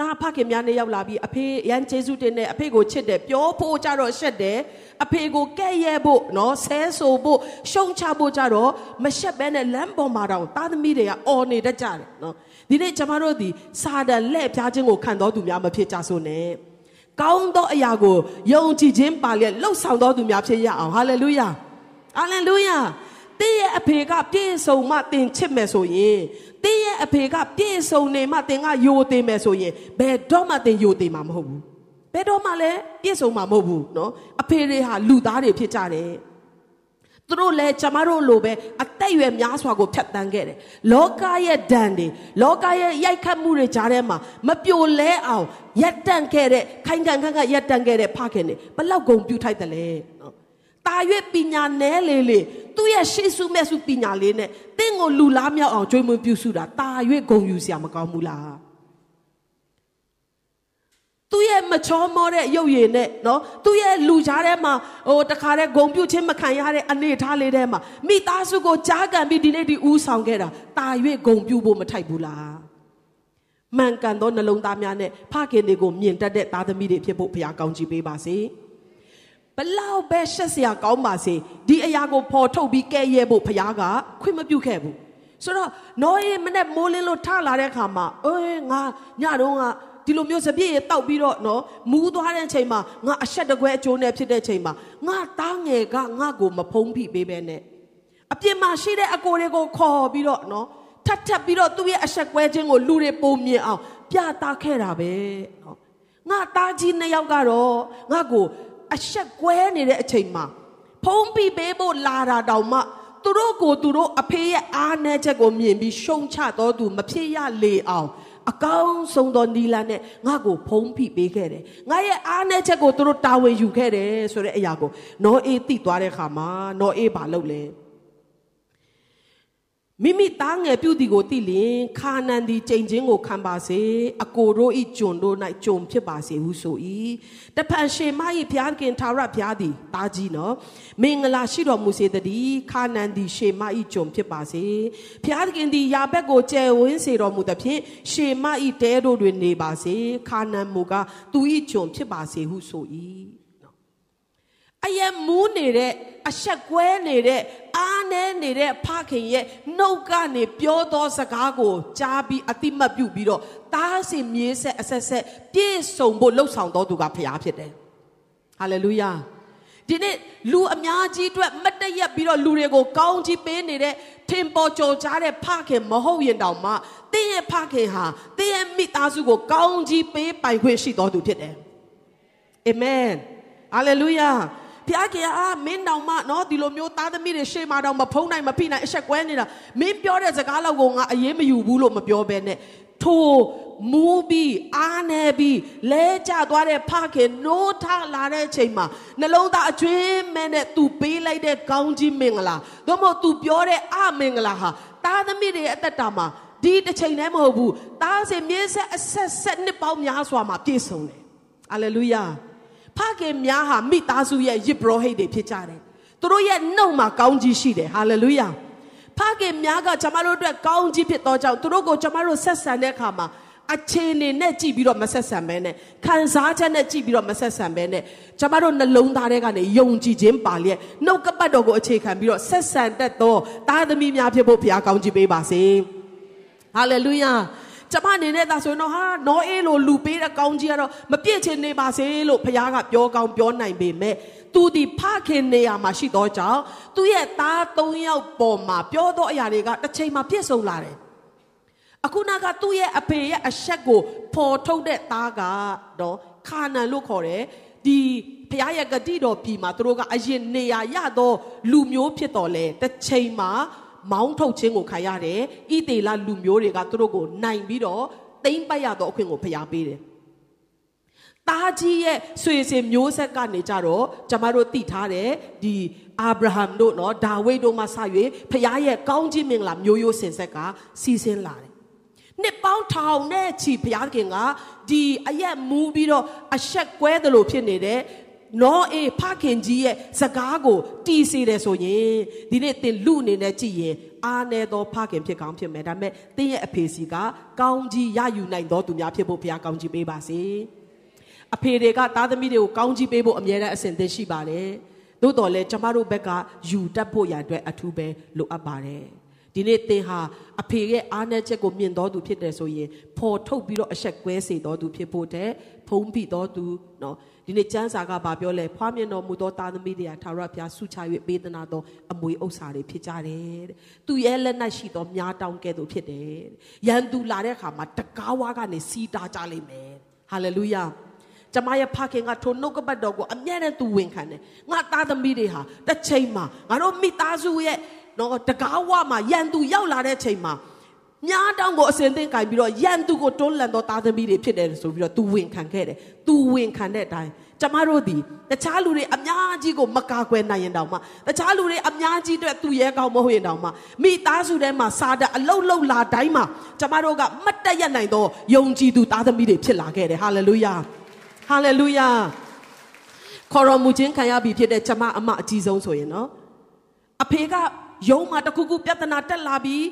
အာဖခင်များနေရောက်လာပြီးအဖေရန်ကျေးဇူးတင်တယ်အဖေကိုချစ်တယ်ပြောဖို့ကြတော့ရှက်တယ်အဖေကိုကဲ့ရဲ့ဖို့နော်ဆဲဆိုဖို့ရှုံချဖို့ကြတော့မရှက်ဘဲနဲ့လမ်းပေါ်မှာတော့သားသမီးတွေကအော်နေတတ်ကြတယ်နော်ဒီနေ့ကျမတို့ဒီစာတန်လက်ပြားခြင်းကိုခံတော်သူများမဖြစ်ကြဆိုနဲ့ကောင်းသောအရာကိုယုံကြည်ခြင်းပါလျက်လှုပ်ဆောင်တော်သူများဖြစ်ရအောင်ဟာလေလုယာဟာလေလုယာတင်းရဲ့အဖေကပြည့်စုံမှတင်ချစ်မယ်ဆိုရင် တင်းရဲ့အဖေကပြည့်စုံနေမှတင်ကယိုသေးမယ်ဆိုရင်ဘယ်တော့မှတင်ယိုသေးမှာမဟုတ်ဘူးဘယ်တော့မှလည်းပြည့်စုံမှာမဟုတ်ဘူးเนาะအဖေတွေဟာလူသားတွေဖြစ်ကြတယ်သူတို့လည်းကျမတို့လိုပဲအသက်အရွယ်များစွာကိုဖြတ်တန်းခဲ့တယ်လောကရဲ့ဒဏ်တွေလောကရဲ့ရိုက်ခတ်မှုတွေကြားထဲမှာမပြိုလဲအောင်ရက်တန့်ခဲ့တဲ့ခိုင်ခံခန့်ခန့်ရက်တန့်ခဲ့တဲ့ဖခင်တွေဘလောက်ဂုံပြူထိုက်တယ်လဲနော် တာရွေ့ပညာနဲလေလေသူ့ရဲ့ရှေ့ဆုမဲ့ဆုပညာလေးနဲ့တင့်ကိုလူလားမြောက်အောင်ကြွေးမွေးပြုစုတာတာရွေ့ဂုံယူစရာမကောင်းဘူးလားသူ့ရဲ့မချောမောတဲ့ရုပ်ရည်နဲ့နော်သူ့ရဲ့လူကြားထဲမှာဟိုတခါတည်းဂုံပြုတ်ချင်းမခံရတဲ့အနေထားလေးထဲမှာမိသားစုကိုကြားကန်ပြီးဒီနေ့ဒီဦးဆောင်ခဲ့တာတာ၍ဂုံပြုတ်ဖို့မထိုက်ဘူးလားမှန်ကန်သောနှလုံးသားများနဲ့ဖခင်တွေကိုမြင်တတ်တဲ့သားသမီးတွေဖြစ်ဖို့ဘုရားကောင်းချီးပေးပါစေ ဘလောက်ပဲရှက်စရာကောင်းပါစေဒီအရာကိုပေါ်ထုတ်ပြီးကဲ့ရဲ့ဖို့ဘုရားကခွင့်မပြုခဲ့ဘူးဆိုတော့နောအေးမနဲ့မိုးလင်းလို့ထလာတဲ့အခါမှာအေးငါညတော့ကဒီလိုမျိုးစပြည့်ရတောက်ပြီးတော့နော်မူးသွားတဲ့ချိန်မှာငါအဆက်တကွဲအကျိုးနဲ့ဖြစ်တဲ့ချိန်မှာငါတားငယ်ကငါကိုမဖုံးဖိပေးပဲနဲ့အပြင်မှာရှိတဲ့အကိုတွေကိုခေါ်ပြီးတော့နော်ထပ်ထပ်ပြီးတော့သူ့ရဲ့အဆက်ကွဲခြင်းကိုလူတွေပုံမြင်အောင်ပြသခဲ့တာပဲနော်ငါတားကြီးနှစ်ယောက်ကတော့ငါကို အဆက်ကွဲနေတဲ့အချိန်မှာဖုံးဖိပေးဖို့လာတာတောင်မှသူတို့ကိုသူတို့အဖေရဲ့အားနည်းချက်ကိုမြင်ပြီးရှုံချတော်သူမဖြစ်ရလေအောင်အကောင်းဆုံးသောနီလာနဲ့ငါ့ကိုဖုံးဖိပေးခဲ့တယ်ငါရဲ့အားနည်းချက်ကိုသူတို့တာဝန်ယူခဲ့တယ်ဆိုတဲ့အရာကိုနောအေးသိသွားတဲ့အခါမှာနောအေးဘာလုပ်လဲ မိမိသားငယ်ပြုသည်ကိုသိလျင်ခါနန်သည်ကြိမ်ချင်းကိုခံပါစေအကိုတို့ဤကျွန်တို့၌ကြုံဖြစ်ပါစေဟုဆို၏တဖန်ရှေမ၏ဘုရားခင်သာရဘုရားသည်တာကြီးနော်မင်္ဂလာရှိတော်မူစေတည်းခါနန်သည်ရှေမ၏ကြုံဖြစ်ပါစေဘုရားခင်သည်ယာဘက်ကိုကျယ်ဝန်းစေတော်မူသဖြင့်ရှေမ၏တဲတို့တွင်နေပါစေခါနန်မူကားသူ၏ကြုံဖြစ်ပါစေဟုဆို၏ အယံမူးနေတဲ့အဆက်ကွဲနေတဲ့အားနည်းနေတဲ့ဖခင်ရဲ့နှုတ်ကနေပြောသောစကားကိုကြားပြီးအတိမတ်ပြုပြီးတော့တားစီမြေးဆက်အဆက်ဆက်ပြည့်စုံဖို့လှုပ်ဆောင်တော်သူကဖခင်ဖြစ်တယ်။ဟာလေလုယာ။ဒီနေ့လူအများကြီးအတွက်မတ်တရက်ပြီးတော့လူတွေကိုကောင်းကြီးပေးနေတဲ့ထင်ပေါ်ကြော်ကြားတဲ့ဖခင်မဟုတ်ရင်တောင်မှတင်းရဲ့ဖခင်ဟာတင်းရဲ့မိသားစုကိုကောင်းကြီးပေးပိုင်ခွင့်ရှိတော်သူဖြစ်တယ်။အာမင်။ဟာလေလုယာ။ ဖျားခင်အာမင်းတောင်မှနော်ဒီလိုမျိုးသားသမီးတွေရှေ့မှာတောင်မဖုံးနိုင်မဖိနိုင်အဆက်ကွဲနေတာမင်းပြောတဲ့စကားလောက်ကိုငါအရေးမယူဘူးလို့မပြောဘဲနဲ့ထိုမူးပြီးအားနေပြီးလဲကျသွားတဲ့ဖခင်နိုးထလာတဲ့ချိန်မှာနှလုံးသားအကျွင်းမဲ့နဲ့ तू ပေးလိုက်တဲ့ကောင်းကြီးမင်္ဂလာသို့မဟုတ် तू ပြောတဲ့အမင်္ဂလာဟာသားသမီးတွေအသက်တာမှာဒီတစ်ချိန်တည်းမဟုတ်ဘူးသားစင်မြေဆက်အဆက်ဆက်နှစ်ပေါင်းများစွာမှာပြည့်စုံတယ်ဟာလေလုယာ ဖခင်များဟာမိသားစုရဲ့ယစ်ဘရဟိတ်တွေဖြစ်ကြတယ်သူတို့ရဲ့နှုတ်မှာကောင်းကြီးရှိတယ်ဟာလေလုယာဖခင်များကကျွန်မတို့အတွက်ကောင်းကြီးဖြစ်သောကြောင့်သူတို့ကိုကျွန်မတို့ဆက်ဆံတဲ့အခါမှာအခြေအနေနဲ့ကြည့်ပြီးတော့မဆက်ဆံဘဲနဲ့ခံစားချက်နဲ့ကြည့်ပြီးတော့မဆက်ဆံဘဲနဲ့ကျမတို့နှလုံးသားထဲကနေယုံကြည်ခြင်းပါလျက်နှုတ်ကပတ်တော်ကိုအခြေခံပြီးတော့ဆက်ဆံတတ်သောသားသမီးများဖြစ်ဖို့ဘုရားကောင်းချီးပေးပါစေဟာလေလုယာ ကျမအနေနဲ့ဒါဆိုရင်တော့ဟာနောအေးလိုလူပေးတဲ့ကောင်းကြီးကတော့မပြည့်ချင်နေပါစေလို့ဘုရားကပြောကောင်းပြောနိုင်ပေမဲ့သူဒီဖခင်နေရာမှာရှိတော့ကြောင့်သူ့ရဲ့သား၃ယောက်ပေါ်မှာပြောသောအရာတွေကတစ်ချိန်မှာပြည့်စုံလာတယ်အခုနကသူ့ရဲ့အဖေရဲ့အဆက်ကိုပေါ်ထုတ်တဲ့သားကတော့ခါနန်လို့ခေါ်တယ်ဒီဘုရားရဲ့ဂတိတော်ပြည်မှာသူတို့ကအရင်နေရာရသောလူမျိုးဖြစ်တော်လဲတစ်ချိန်မှာ မောင်းထုတ်ခြင်းကိုခံရတယ်ဣသေလလူမျိုးတွေကသူတို့ကိုနိုင်ပြီးတော့တိမ့်ပတ်ရသောအခွင့်ကိုဖျားပေးတယ်တားကြီးရဲ့ဆွေစဉ်မျိုးဆက်ကနေကြတော့ကျမတို့သိထားတယ်ဒီအာဗြဟံတို့နော်ဒါဝိဒ်တို့မှဆ၍ဖခင်ရဲ့ကောင်းခြင်းမင်္ဂလာမျိုးရိုးစင်ဆက်ကစီစဉ်လာတယ်နှစ်ပေါင်းထောင်နဲ့ချီဘုရားခင်ကဒီအရက်မူးပြီးတော့အဆက်ကွဲတယ်လို့ဖြစ်နေတဲ့ နောအေဖခင်ကြီးရဲ့စကားကိုတီးစေတယ်ဆိုရင်ဒီနေ့သင်လူအနေနဲ့ကြည့်ရင်အားနေသောဖခင်ဖြစ်ကောင်းဖြစ်မယ်ဒါပေမဲ့သင်ရဲ့အဖေစီကကောင်းကြီးရယူနိုင်သောသူများဖြစ်ဖို့ဘုရားကောင်းကြီးပေးပါစေအဖေတွေကသားသမီးတွေကိုကောင်းကြီးပေးဖို့အမြဲတမ်းအစဉ်သင့်ရှိပါတယ်သို့တော်လည်းကျမတို့ဘက်ကယူတတ်ဖို့ရအတွက်အထူးပဲလိုအပ်ပါတယ်ဒီနေ့သင်ဟာအဖေရဲ့အားနည်းချက်ကိုမြင်တော်သူဖြစ်တယ်ဆိုရင်ပေါ်ထုတ်ပြီးတော့အဆက်ကွဲစေတော်သူဖြစ်ဖို့တဲ့ဖုံးပြီးတော်သူเนาะ ဒီနေ့ကျမ်းစာကဘာပြောလဲဖွားမြင်တော်မူသောသားသမီးတွေဟာထာဝရဘုရားဆုချ၍ပေးသနာသောအမွေဥစ္စာတွေဖြစ်ကြတယ်တဲ့သူရဲ့လက်နက်ရှိသောမြားတောင်းကဲ့သို့ဖြစ်တယ်ရန်သူလာတဲ့အခါမှာတကားဝါကနေစီးတာကြလိမ့်မယ်ဟာလေလုယာကျမရဲ့ဖခင်ကထိုနှုတ်ကပတ်တော်ကိုအမြဲတမ်းသူဝင်ခံတယ်ငါသားသမီးတွေဟာတစ်ချိန်မှာငါတို့မိသားစုရဲ့နော်တကားဝမှာရန်သူရောက်လာတဲ့ချိန်မှာ မြားတောင်းကိုအစင်သင်ကင်ပြီးတော့ရန်သူကိုတွန်းလှန်သောသားသမီးတွေဖြစ်တယ်ဆိုပြီးတော့သူဝင်ခံခဲ့တယ်။ तू ဝင်ခံတဲ့အတိုင်းကျမတို့ဒီတခြားလူတွေအများကြီးကိုမကာကွယ်နိုင်ရင်တောင်မှတခြားလူတွေအများကြီးအတွက်သူရဲကောင်းမဟုတ်ရင်တောင်မှမိသားစုထဲမှာစာတအလုတ်လုတ်လာတိုင်းမှာကျမတို့ကမတ်တက်ရနိုင်သောယုံကြည်သူသားသမီးတွေဖြစ်လာခဲ့တယ်ဟာလေလုယာဟာလေလုယာခေါ်တော်မူခြင်းခံရပြီဖြစ်တဲ့ကျမအမအကြီးဆုံးဆိုရင်နော်အဖေက ယုံမှာတခုခုပြဿနာတက်လာပြီး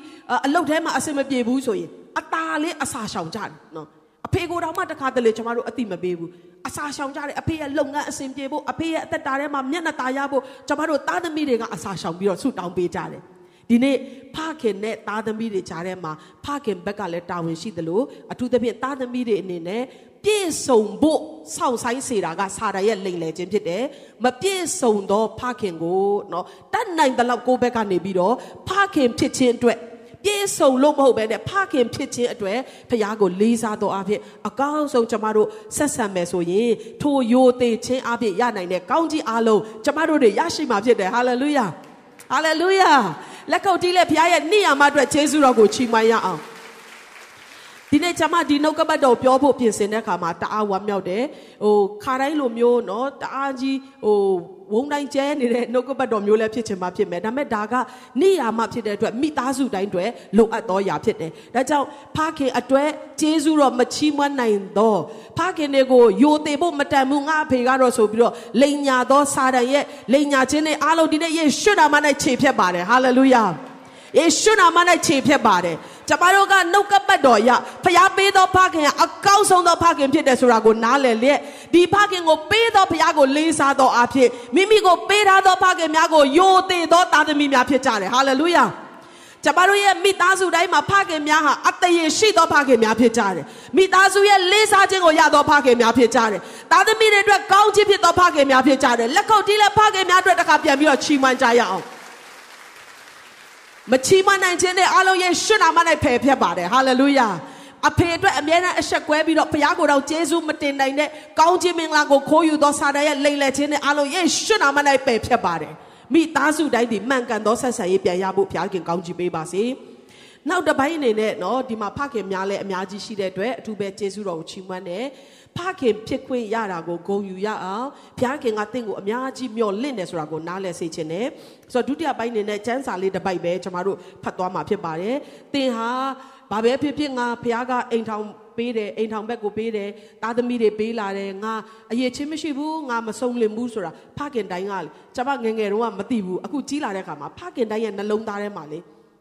အလုပ်ထဲမှာအဆင်မပြေဘူးဆိုရင်အตาလေးအစာရှောင်ကြတယ်နော်အဖေကိုတော့မှတခါတလေကျမတို့အတိမပေးဘူးအစာရှောင်ကြတယ်အဖေရဲ့လုပ်ငန်းအဆင်ပြေဖို့အဖေရဲ့အသက်တာထဲမှာမျက်နှာตาရဖို့ကျမတို့သားသမီးတွေကအစာရှောင်ပြီးတော့ဆုတောင်းပေးကြတယ်ဒီနေ့ဖခင်နဲ့သားသမီးတွေကြားထဲမှာဖခင်ဘက်ကလည်းတာဝန်ရှိသလိုအထူးသဖြင့်သားသမီးတွေအနေနဲ့ ပြည့်စုံဖို့စောင့်ဆိုင်စေတာကစာရရဲ့လိမ်လည်ခြင်းဖြစ်တယ်မပြည့်စုံသောဖခင်ကိုเนาะတတ်နိုင်တဲ့လောက်ကိုယ့်ဘက်ကနေပြီးတော့ဖခင်ဖြစ်ခြင်းအတွက်ပြည့်စုံလို့မဟုတ်ပဲနဲ့ဖခင်ဖြစ်ခြင်းအတွက်ဖခင်ကိုလေးစားတော်အဖြစ်အကောင်းဆုံးကျမတို့ဆက်ဆံမယ်ဆိုရင်ထိုယိုသေးခြင်းအဖြစ်ရနိုင်တဲ့ကောင်းကြီးအလုံးကျမတို့တွေရရှိမှာဖြစ်တယ်ဟာလေလုယာဟာလေလုယာလက်ကုပ်တီးလက်ဖခင်ရဲ့နိယာမအတွက်ယေရှုတော်ကိုချီးမွမ်းရအောင် ဒီနေ့ကျွန်မဒီနှုတ်ကပတ်တော်ပြောဖို့ပြင်ဆင်တဲ့အခါမှာတအားဝမ်းမြောက်တယ်ဟိုခါတိုင်းလိုမျိုးเนาะတအားကြီးဟိုဝုံတိုင်းကျဲနေတဲ့နှုတ်ကပတ်တော်မျိုးလည်းဖြစ်ချင်မှဖြစ်မယ်ဒါပေမဲ့ဒါကနိယာမဖြစ်တဲ့အတွက်မိသားစုတိုင်းတွေလိုအပ်သောຢာဖြစ်တယ်ဒါကြောင့်ဖခင်အတွက်ကျေးဇူးတော်မချီးမွမ်းနိုင်တော့ဖခင်တွေကိုယိုသေးဖို့မတန်ဘူးငါအဖေကတော့ဆိုပြီးတော့လိန်ညာသောစာတန်ရဲ့လိန်ညာခြင်းတွေအားလုံးဒီနေ့ယေရှုနာမ၌ခြေဖြတ်ပါတယ်ဟာလေလုယာ ယေရှုနာမ၌ခြေဖြတ်ပါတယ်ကျမတို့ကနှုတ်ကပတ်တော်ရဖျားပေးသောဖခင်အကောင်းဆုံးသောဖခင်ဖြစ်တယ်ဆိုတာကိုနားလည်လျက်ဒီဖခင်ကိုပေးသောဖျားကိုလေးစားသောအဖြစ်မိမိကိုပေးထားသောဖခင်များကိုယိုသေးသောသားသမီးများဖြစ်ကြတယ်ဟာလေလုယာကျမတို့ရဲ့မိသားစုတိုင်းမှာဖခင်များဟာအတရေရှိသောဖခင်များဖြစ်ကြတယ်မိသားစုရဲ့လေးစားခြင်းကိုရသောဖခင်များဖြစ်ကြတယ်သားသမီးတွေအတွက်ကောင်းချီးဖြစ်သောဖခင်များဖြစ်ကြတယ်လက်ခုပ်တီးလက်ဖခင်များအတွက်တခါပြန်ပြီးတော့ချီးမွမ်းကြရအောင် မချီးမနိုင်ခြင်းနဲ့အားလုံးရဲ့ရှုနာမ၌ဖယ်ဖြတ်ပါတယ်ဟာလေလုယာအဖေအတွက်အမြဲတမ်းအဆက်ကွဲပြီးတော့ဘုရားကိုယ်တော်ကျေးဇူးမတင်နိုင်တဲ့ကောင်းခြင်းမင်္ဂလာကိုခိုးယူသောစာတန်ရဲ့လိမ်လည်ခြင်းနဲ့အားလုံးရဲ့ရှုနာမ၌ပယ်ဖြတ်ပါတယ်မိသားစုတိုင်းဒီမှန်ကန်သောဆက်ဆံရေးပြန်ရဖို့ဘုရားခင်ကောင်းချီးပေးပါစေ နောက်တစ်ပိုင်းအနေနဲ့နော်ဒီမှာဖခင်များလည်းအများကြီးရှိတဲ့အတွက်အထူးပဲကျေးဇူးတော်ကိုချီးမွမ်းတယ်ဖခင်ဖြစ်ခွင့်ရတာကိုဂုဏ်ယူရအောင်ဘုရားခင်ကတင့်ကိုအများကြီးမျှော်လင့်တယ်ဆိုတာကိုနားလည်စေခြင်းနဲ့ဆိုတော့ဒုတိယပိုင်းအနေနဲ့စံစာလေးတစ်ပိုက်ပဲကျွန်တော်တို့ဖတ်သွားမှာဖြစ်ပါတယ်သင်ဟာဘာပဲဖြစ်ဖြစ်ငါဘုရားကအိမ်ထောင်ပေးတယ်အိမ်ထောင်ဘက်ကိုပေးတယ်သားသမီးတွေပေးလာတယ်ငါအရေးချင်းမရှိဘူးငါမဆုံးလင်ဘူးဆိုတာဖခင်တိုင်းကလေကျွန်မငငယ်တုန်းကမသိဘူးအခုကြီးလာတဲ့အခါမှာဖခင်တိုင်းရဲ့နှလုံးသားထဲမှာလေ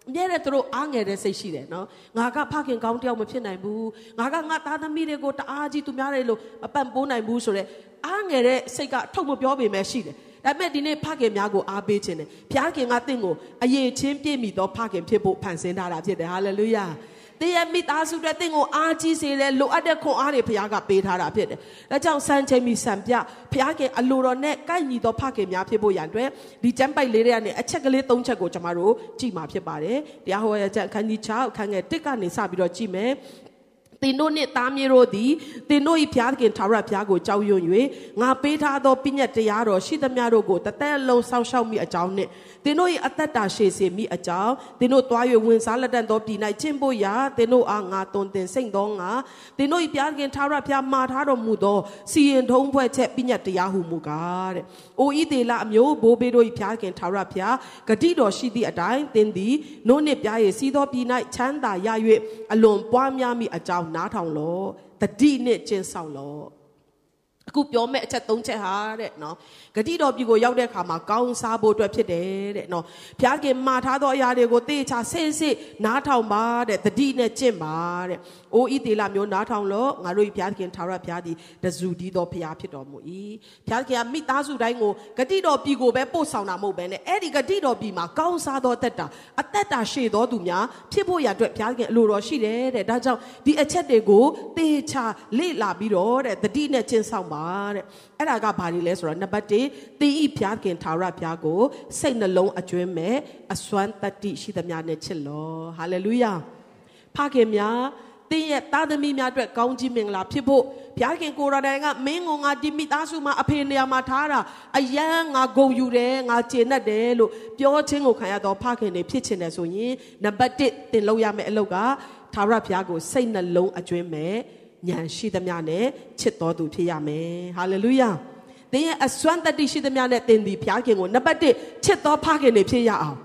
အမြဲတမ်းသူတို့အားငယ်တဲ့စိတ်ရှိတယ်နော်ငါကဖခင်ကောင်းတယောက်မဖြစ်နိုင်ဘူးငါကငါသားသမီးတွေကိုတအားကြီးသူများတွေလို့မပန့်ပိုးနိုင်ဘူးဆိုတော့အားငယ်တဲ့စိတ်ကထုတ်မပြောပေမဲ့ရှိတယ်ဒါပေမဲ့ဒီနေ့ဖခင်များကိုအားပေးခြင်းတယ်ဘုရားခင်ကတင့်ကိုအရေးချင်းပြည့်မိသောဖခင်ဖြစ်ဖို့ဖန်ဆင်းထားတာဖြစ်တယ်ဟာလေလုယာ သင်ရဲ့မိသားစုတွေသင်ကိုအားကြီးစေတဲ့လိုအပ်တဲ့ခွန်အားတွေဘုရားကပေးထားတာဖြစ်တယ်။ဒါကြောင့်စံချိန်မီစံပြဘုရားခင်အလိုတော်နဲ့ကိုက်ညီသောဖခင်များဖြစ်ဖို့ရန်အတွက်ဒီကျမ်းပိုက်လေးတွေကနေအချက်ကလေး၃ချက်ကိုကျွန်တော်တို့ကြည့်မှာဖြစ်ပါတယ်။တရားဟောရချက်အခန်းကြီး6အခန်းငယ်1ကနေစပြီးတော့ကြည့်မယ်။သင်တို့နှင့်သားမြေတို့သည်သင်တို့၏ဘုရားသခင်ထာဝရဘုရားကိုကြောက်ရွံ့၍ငါပေးထားသောပြည့်ညတ်တရားတော်ရှိသမျှတို့ကိုတသက်လုံးစောင့်ရှောက်မိအကြောင်းနှင့် သင်တို့၏အသက်တာရှည်စေမိအကြောင်းသင်တို့သွား၍ဝင်စားလက်တန်သောပြည်၌ကျင့်ဖို့ရာသင်တို့အားငါတွင်တင်စိတ်သောငါသင်တို့၏ဘုရားသခင်ထာဝရဘုရားမှာထားတော်မူသောစီရင်ထုံးဖွဲ့ချက်ပြည့်ညတ်တရားဟုမူကားတဲ့။အိုဤသေးလအမျိုးဘိုးဘေးတို့၏ဘုရားသခင်ထာဝရဘုရားဂတိတော်ရှိသည့်အတိုင်းသင်သည်နို့နှင့်ပြားရည်စီးသောပြည်၌ချမ်းသာရ၍အလွန်ပွားများမိအကြောင်းနားထောင်လောတတိနဲ့ကျင့်ဆောင်လော အခုပြောမဲ့အချက်၃ချက်ဟာတဲ့နော်ဂတိတော်ပြည်ကိုရောက်တဲ့အခါမှာကောင်းစားဖို့အတွက်ဖြစ်တယ်တဲ့နော်ဘုရားခင်မှာထားသောအရာတွေကိုသေချာဆင့်စစ်နားထောင်ပါတဲ့တတိနဲ့ကျင့်ပါတဲ့အိုးဤသေးလာမျိုးနားထောင်လို့ငါတို့ဘုရားခင်ထာဝရဘုရားသည်တဇူတီးသောဘုရားဖြစ်တော်မူ၏ဘုရားခင်ကမိသားစုတိုင်းကိုဂတိတော်ပြည်ကိုပဲပို့ဆောင်တာမဟုတ်ဘဲနဲ့အဲ့ဒီဂတိတော်ပြည်မှာကောင်းစားသောအသက်တာအသက်တာရှည်သောသူများဖြစ်ဖို့ရအတွက်ဘုရားခင်အလိုတော်ရှိတယ်တဲ့ဒါကြောင့်ဒီအချက်တွေကိုသေချာလေ့လာပြီးတော့တဲ့တတိနဲ့ကျင့်ဆောင်ပါတဲ့အဲ့ဒါကဘာတွေလဲဆိုတော့နံပါတ်1သင်ဤဘုရားခင်ထာဝရဘုရားကိုစိတ်နှလုံးအကျွမ်းမဲ့အစွမ်းတတ္တိရှိသမျှနဲ့ချစ်လောဟာလေလုယာဖခင်များ သင်ရဲ့သားသမီးများအတွက်ကောင်းကြီးမင်္ဂလာဖြစ်ဖို့ဘုရားခင်ကိုရတိုင်ကမင်းငုံငါဒီမိသားစုမှာအဖေနေရာမှာထားတာအယံငါဂုံယူတယ်ငါကျေနပ်တယ်လို့ပြောခြင်းကိုခံရတော့ဖခင်နေဖြစ်ချင်တယ်ဆိုရင်နံပါတ်1သင်လုပ်ရမယ့်အလုပ်ကထာဝရဘုရားကိုစိတ်နှလုံးအကျွမ်းမဲ့ဉာဏ်ရှိသမျှနဲ့ချစ်တော်သူဖြစ်ရမယ်ဟာလေလုယာသင်ရဲ့အစွမ်းတတ္တိရှိသမျှနဲ့သင်ဒီဘုရားခင်ကိုနံပါတ်1ချစ်တော်ဖခင်နေဖြစ်ရအောင်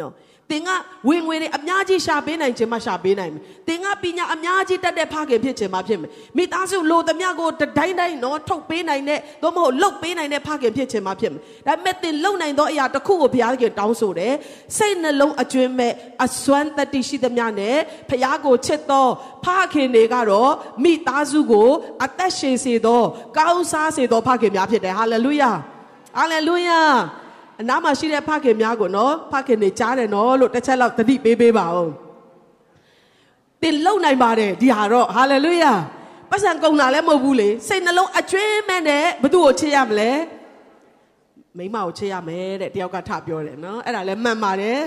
နော် သင်ကဝင်ငွေတွေအများကြီးရှာပေးနိုင်ခြင်းမှရှာပေးနိုင်မယ်။သင်ကပညာအများကြီးတတ်တဲ့ဖခင်ဖြစ်ခြင်းမှဖြစ်မယ်။မိသားစုလိုသမျှကိုတတိုင်းတိုင်းနော်ထုတ်ပေးနိုင်တဲ့သို့မဟုတ်လှုပ်ပေးနိုင်တဲ့ဖခင်ဖြစ်ခြင်းမှဖြစ်မယ်။ဒါပေမဲ့သင်လုံနိုင်သောအရာတစ်ခုကိုဘုရားခင်တောင်းဆိုတယ်။စိတ်နှလုံးအကျွမ်းမဲ့အစွမ်းတတိရှိသမျှနဲ့ဘုရားကိုချစ်သောဖခင်တွေကတော့မိသားစုကို အသက်ရှင်စေသော ကောင်းစားစေသောဖခင်များဖြစ်တယ်။ဟာလေလုယာ။ဟာလေလုယာ။ အနားမှာရှိတဲ့ဖခင်များကိုနော်ဖခင်တွေကြားတယ်နော်လို့တစ်ချက်လောက်သတိပေးပေးပါဦးသင်လုံနိုင်ပါတယ်ဒီဟာတော့ဟာလေလုယာပတ်စံကုန်တာလည်းမဟုတ်ဘူးလေစိတ်နှလုံးအကျွင်းမဲ့နဲ့ဘသူ့ကိုချစ်ရမလဲ မိမကိုချစ်ရမယ်တဲ့တယောက်ကထပြောတယ်နော်အဲ့ဒါလည်းမှန်ပါတယ်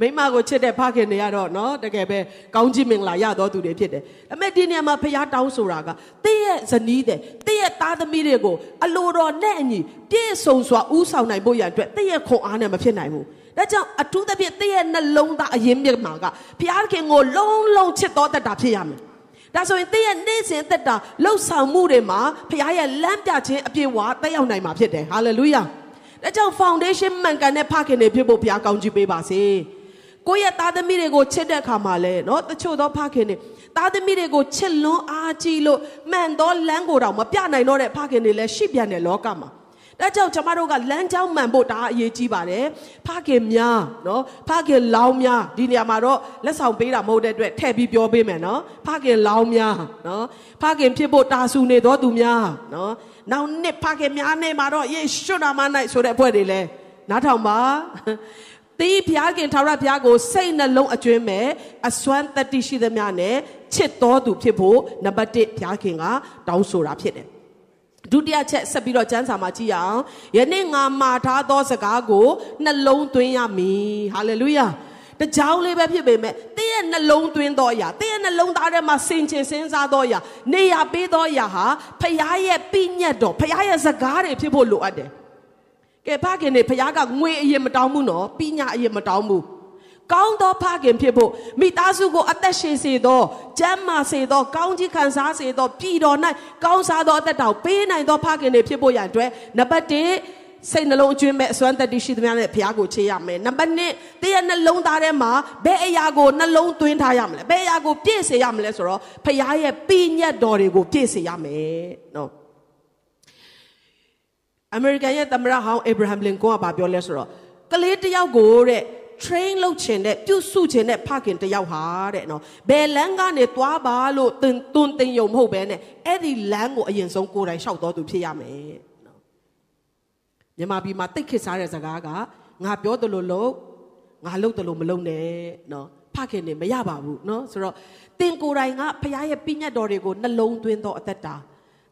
မိမကိုချစ်တဲ့ဖခင်တွေကတော့နော်တကယ်ပဲကောင်းကြီးမင်္ဂလာရတော်သူတွေဖြစ်တယ်ဒါပေမဲ့ဒီနေရာမှာဖခင်တောင်းဆိုတာကတင်းရဲ့ဇနီးတဲ့တင်းရဲ့သားသမီးတွေကိုအလိုတော်နဲ့အညီပြည့်စုံစွာဥဆောင်နိုင်ဖို့ရန်အတွက်တင်းရဲ့ခွန်အားနဲ့မဖြစ်နိုင်ဘူးဒါကြောင့်အထူးသဖြင့်တင်းရဲ့နှလုံးသားအရင်မြစ်မှာကဖခင်ကိုလုံးလုံးချစ်တော်တတ်တာဖြစ်ရမယ်ဒါဆိုရင်တည့်ရဲ့နေ့စဉ်သက်တာလှုပ်ဆောင်မှုတွေမှာဖခင်ရဲ့လမ်းပြခြင်းအပြည့်အဝတက်ရောက်နိုင်မှာဖြစ်တယ်ဟာလေလုယာ ဒါကြောင့် foundation မှန်ကန်တဲ့ဖခင်တွေဖြစ်ဖို့ဘုရားကောင်းချီးပေးပါစေ။ကိုယ့်ရဲ့သားသမီးတွေကိုချစ်တဲ့အခါမှာလည်းနော်တချို့သောဖခင်တွေသားသမီးတွေကိုချစ်လွန်းအားကြီးလို့မှန်သောလမ်းကိုတောင်မပြနိုင်တော့တဲ့ဖခင်တွေလည်းရှိပြန်တယ်လောကမှာ။ဒါကြောင့်ကျမတို့ကလမ်းကြောင်းမှန်ဖို့ဒါအရေးကြီးပါတယ်။ဖခင်များနော်ဖခင်လောင်းများဒီနေရာမှာတော့လက်ဆောင်ပေးတာမဟုတ်တဲ့အတွက်ထည့်ပြီးပြောပေးမယ်နော်။ဖခင်လောင်းများနော်ဖခင်ဖြစ်ဖို့တာဆူနေတော်သူများနော် နောက်နှစ်ဖခင်များနဲ့မှာတော့ယေရှုနာမ၌ဆိုတဲ့အဖွဲ့တွေလဲနားထောင်ပါတီးဖျားခင်ထာဝရဘုရားကိုစိတ်နှလုံးအကျွမ်းမဲ့အစွမ်းတတိရှိသမျှနဲ့ချစ်တော်သူဖြစ်ဖို့နံပါတ်1ဘုရားခင်ကတောင်းဆိုတာဖြစ်တယ်ဒုတိယချက်ဆက်ပြီးတော့ကျမ်းစာမှာကြည့်ရအောင်ယနေ့ငါမှာထားသောစကားကိုနှလုံးသွင်းရမည်ဟာလေလုယာ တကြောင်လေးပဲဖြစ်ပေမဲ့တင်းရဲ့နှလုံးသွင်းသောအရာတင်းရဲ့နှလုံးသားထဲမှာစင်ချင်စဉ်းစားသောအရာနေရပေးသောအရာဟာဖခင်ရဲ့ပြညတ်တော်ဖခင်ရဲ့စကားတွေဖြစ်ဖို့လိုအပ်တယ်ကဲဖခင်နေဖခင်ကငွေအရင်မတောင်းဘူးနော်ပြညတ်အရင်မတောင်းဘူးကောင်းသောဖခင်ဖြစ်ဖို့မိသားစုကိုအသက်ရှင်စေသောကျမ်းမာစေသော ကောင်းကြီးခံစားစေသော ပြည်တော်၌ကောင်းစားသောအသက်တော်ပေးနိုင်သောဖခင်တွေဖြစ်ဖို့ရန်အတွက်နံပါတ်1 စိတ်နှလုံးအကျွမ်းမဲ့အစွမ်းတက်တရှိသမျှနဲ့ဘုရားကိုချေးရမယ်နံပါတ်2တည့်ရနှလုံးသားထဲမှာဘယ်အရာကိုနှလုံးသွင်းထားရမလဲဘယ်အရာကိုပြည့်စေရမလဲဆိုတော့ဘုရားရဲ့ပြည့်ညတ်တော်တွေကိုပြည့်စေရမယ်နော်အမေရိကန်ရဲ့သမ္မတဟောင်းအေဗရာဟမ်လင်ကွန်ကပြောလဲဆိုတော့ကလေးတယောက်ကိုတဲ့ train လုပ်ချင်တဲ့ပြုစုချင်တဲ့ဖခင်တယောက်ဟာတဲ့နော်ဘယ်လမ်းကနေသွားပါလို့တွင်တွင်တင်ယုံမဟုတ်ပဲနဲ့အဲ့ဒီလမ်းကိုအရင်ဆုံးကိုယ်တိုင်လျှောက်တော်သူဖြစ်ရမယ်နော် မြန်မာပြည်မှာတိတ်ခစ်စားတဲ့စကားကငါပြောတယ်လို့လို့ငါလုပ်တယ်လို့မလုပ်နဲ့နော်ဖခင်နေမရပါဘူးနော်ဆိုတော့တင်ကိုယ်တိုင်ကဖခင်ရဲ့ပြည့်ညတ်တော်တွေကိုနှလုံးသွင်းသောအသက်တာ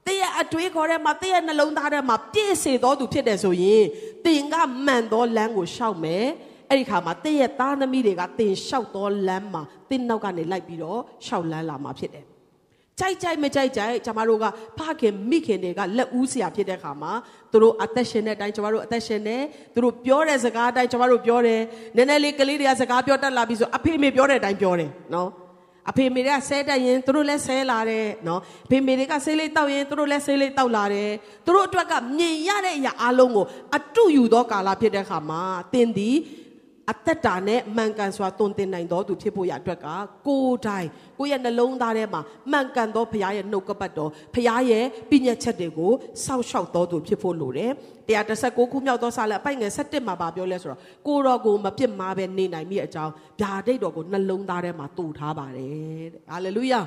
တည့်ရဲ့အတွေးခေါ်ထဲမှာတည့်ရဲ့နှလုံးသားထဲမှာပြည့်စေတော်သူဖြစ်တယ်ဆိုရင်တင်ကမှန်သောလမ်းကိုရှောက်မယ်အဲ့ဒီခါမှာတင့်ရဲ့သားသမီးတွေကတင်လျှောက်သောလမ်းမှာတင်းနောက်ကနေလိုက်ပြီးတော့ရှောက်လန်းလာမှာဖြစ်တယ်။ ကြိုက်ကြိုက်မကြိုက်ကြိုက်ကျမတို့ကဖခင်မိခင်တွေကလက်ဦးစရာဖြစ်တဲ့ခါမှာသူတို့အသက်ရှင်တဲ့အတိုင်းကျမတို့အသက်ရှင်နေသူတို့ပြောတဲ့စကားအတိုင်းကျမတို့ပြောတယ်နည်းနည်းလေးကလေးတွေကစကားပြောတတ်လာပြီဆိုအဖေမေပြောတဲ့အတိုင်းပြောတယ်နော်အဖေမေတွေကဆဲတက်ရင်သူတို့လည်းဆဲလာတယ်နော်အဖေမေတွေကဆေးလေးတောက်ရင်သူတို့လည်းဆေးလေးတောက်လာတယ်သူတို့အတွက်ကမြင်ရတဲ့အရာအလုံးကိုအတုယူသောကာလဖြစ်တဲ့ခါမှာတင်းသည် အသက်တာနဲ့မှန်ကန်စွာတုံတင်နိုင်တော်သူဖြစ်ဖို့ရအတွက်ကကိုယ်တိုင်ကိုယ့်ရဲ့နှလုံးသားထဲမှာမှန်ကန်သောဘုရားရဲ့နှုတ်ကပတ်တော်ဘုရားရဲ့ပြည့်ညက်ချက်တွေကိုစောင့်ရှောက်တော်သူဖြစ်ဖို့လိုတယ်136ခုမြောက်သောစာလအပိုင်ငယ်17မှာပါပြောလဲဆိုတော့ကိုတော်ကိုမပြစ်မှားပဲနေနိုင်မိအကြောင်းဗျာဒိတ်တော်ကိုနှလုံးသားထဲမှာတူထားပါတယ်တဲ့ဟာလေလုယာ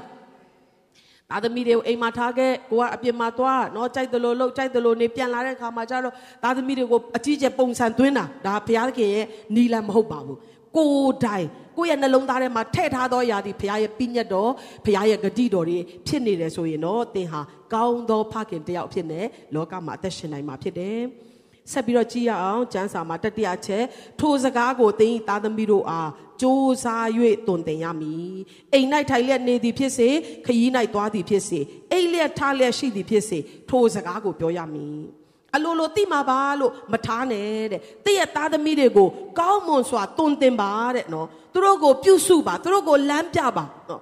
သားသမီးတွေကိုအိမ်မှာထားခဲ့ကိုကအပြင်မှာသွားနော်ကြိုက်တယ်လို့လှုပ်ကြိုက်တယ်လို့နေပြန်လာတဲ့အခါမှာကျတော့သားသမီးတွေကိုအကြီးကျယ်ပုံစံသွင်းတာဒါဘုရားခင်ရဲ့နီလန်မဟုတ်ပါဘူးကိုတိုင်ကိုယ့်ရဲ့နှလုံးသားထဲမှာထည့်ထားသောຢာသည်ဘုရားရဲ့ပြည့်ညတ်တော်ဘုရားရဲ့ဂတိတော်တွေဖြစ်နေတယ်ဆိုရင်တော့သင်ဟာကောင်းသောဖခင်တယောက်ဖြစ်နေလောကမှာအသက်ရှင်နိုင်မှာဖြစ်တယ်ဆက်ပြီးတော့ကြည့်ရအောင်ကျမ်းစာမှာတတိယချက်ထိုစကားကိုသင်သားသမီးတို့အား စူးစား၍တုန်တင်ရမည်အိမ်၌ထိုင်လျက်နေသည်ဖြစ်စေခရီး၌သွားသည်ဖြစ်စေအိမ်လျက်ထားလျက်ရှိသည်ဖြစ်စေထိုစကားကိုပြောရမည်အလိုလိုတိမှာပါလို့မထားနဲ့တဲ့တည့်ရဲ့သားသမီးတွေကိုကောင်းမွန်စွာတုန်တင်ပါတဲ့နော်သူတို့ကိုပြုစုပါသူတို့ကိုလမ်းပြပါနော်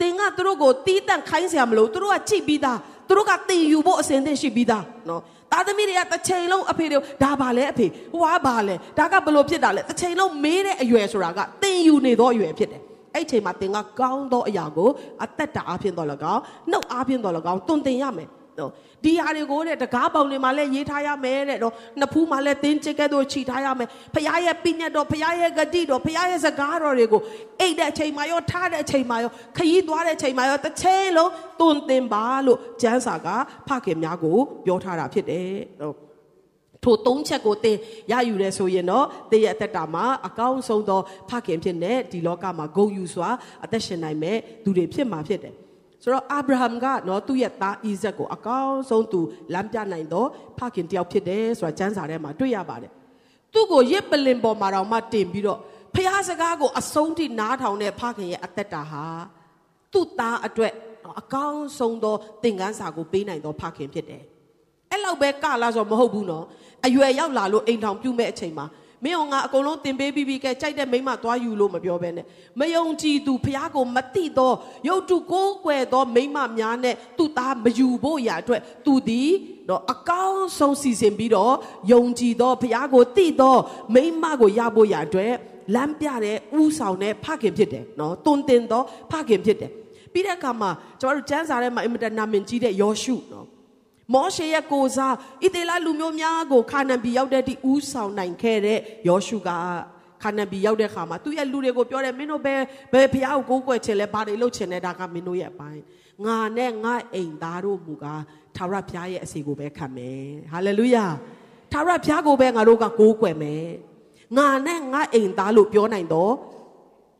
တင်ကသူတို့ကိုတီးတန့်ခိုင်းစရာမလိုသူတို့ကကြည့်ပြီးသား သူတို့ကတင်ယူဖို့အစဉ်သင့်ရှိပြီးသားနော်သားသမီးတွေကတစ်ချိန်လုံးအဖေတွေဒါပါလဲအဖေဟိုကပါလဲဒါကဘလို့ဖြစ်တာလဲတစ်ချိန်လုံးမေးတဲ့အရွယ်ဆိုတာကတင်ယူနေသောအရွယ်ဖြစ်တယ်အဲ့ချိန်မှာသင်ကကောင်းသောအရာကိုအသက်တာအဖြစ်တော်လကောင်းနှုတ်အားဖြင့်တော်လကောင်းတွင်တင်ရမယ်နော် ဒီဟာတွေကိုတဲ့တကားပေါင်တွေမှာလည်းရေးထားရမယ်တဲ့နော်နှစ်ဖူးမှာလည်းသင်ချက်ကဲ့သို့ခြိထားရမယ်ဖခင်ရဲ့ပြညတ်တော်ဖခင်ရဲ့ဂတိတော်ဖခင်ရဲ့စကားတော်တွေကိုအိတ်တဲ့အချိန်မှာရောထားတဲ့အချိန်မှာရောခရီးသွားတဲ့အချိန်မှာရောတစ်ချိန်လုံးတွင်တင်ပါလို့ကျမ်းစာကဖခင်များကိုပြောထားတာဖြစ်တယ်နော်ထိုသုံးချက်ကိုသင်ရယူရဲဆိုရင်တော့သင်ရဲ့အသက်တာမှာအကောင်းဆုံးသောဖခင်ဖြစ်နေဒီလောကမှာဂုဏ်ယူစွာအသက်ရှင်နိုင်မဲ့သူတွေဖြစ်မှာဖြစ်တယ် ဆိုတော့အာဗြဟံကနော်သူ့ရဲ့သားအိဇက်ကိုအကောင်းဆုံးသူလမ်းပြနိုင်တော့ဖခင်တယောက်ဖြစ်တယ်ဆိုတာကျမ်းစာထဲမှာတွေ့ရပါတယ်သူ့ကိုရစ်ပလင်ပေါ်မှာတော့မှတင်ပြီးတော့ဖះစကားကိုအဆုံးထိနားထောင်တဲ့ဖခင်ရဲ့အသက်တာဟာသူ့သားအတွက်အကောင်းဆုံးသောသင်ခန်းစာကိုပေးနိုင်သောဖခင်ဖြစ်တယ်အဲ့လောက်ပဲကလာဆိုမဟုတ်ဘူးနော်အရွယ်ရောက်လာလို့အိမ်ထောင်ပြုမဲ့အချိန်မှာ မင်းအောင်ငါအကုန်လုံးတင်ပေးပြီးပြီကဲကြိုက်တဲ့မိမသွားယူလို့မပြောဘဲနဲ့မယုံကြည်သူဖះကိုမတိသောရုပ်တုကိုးကွယ်သောမိမများနဲ့သူ့သားမယူဖို့ရာအတွက်သူသည်တော့အကောင်းဆုံးစီစဉ်ပြီးတော့ယုံကြည်သောဖះကိုတိသောမိမကိုရဖို့ရာအတွက်လမ်းပြတဲ့ဥဆောင်တဲ့ဖခင်ဖြစ်တယ်နော်တွင်တင်သောဖခင်ဖြစ်တယ်ပြီးတဲ့အခါမှာကျွန်တော်တို့ကျမ်းစာထဲမှာအင်မတန်နာမည်ကြီးတဲ့ယောရှုနော် မောရှေရဲ့ကိုစားဣသေလလူမျိုးများကိုခါနန်ပြည်ရောက်တဲ့ဒီဥဆောင်နိုင်ခဲ့တဲ့ယောရှုကခါနန်ပြည်ရောက်တဲ့ခါမှာသူ့ရဲ့လူတွေကိုပြောတယ်မင်းတို့ဘယ်ဘယ်ဖះကိုကိုးကွယ်ချင်လဲဘာတွေလုပ်ချင်လဲဒါကမင်းတို့ရဲ့အပိုင်းငါနဲ့ငါအိမ်သားတို့မူကားထာဝရဘုရားရဲ့အစီကိုပဲခံမယ်ဟာလေလုယာထာဝရဘုရားကိုပဲငါတို့ကကိုးကွယ်မယ်ငါနဲ့ငါအိမ်သားလို့ပြောနိုင်တော့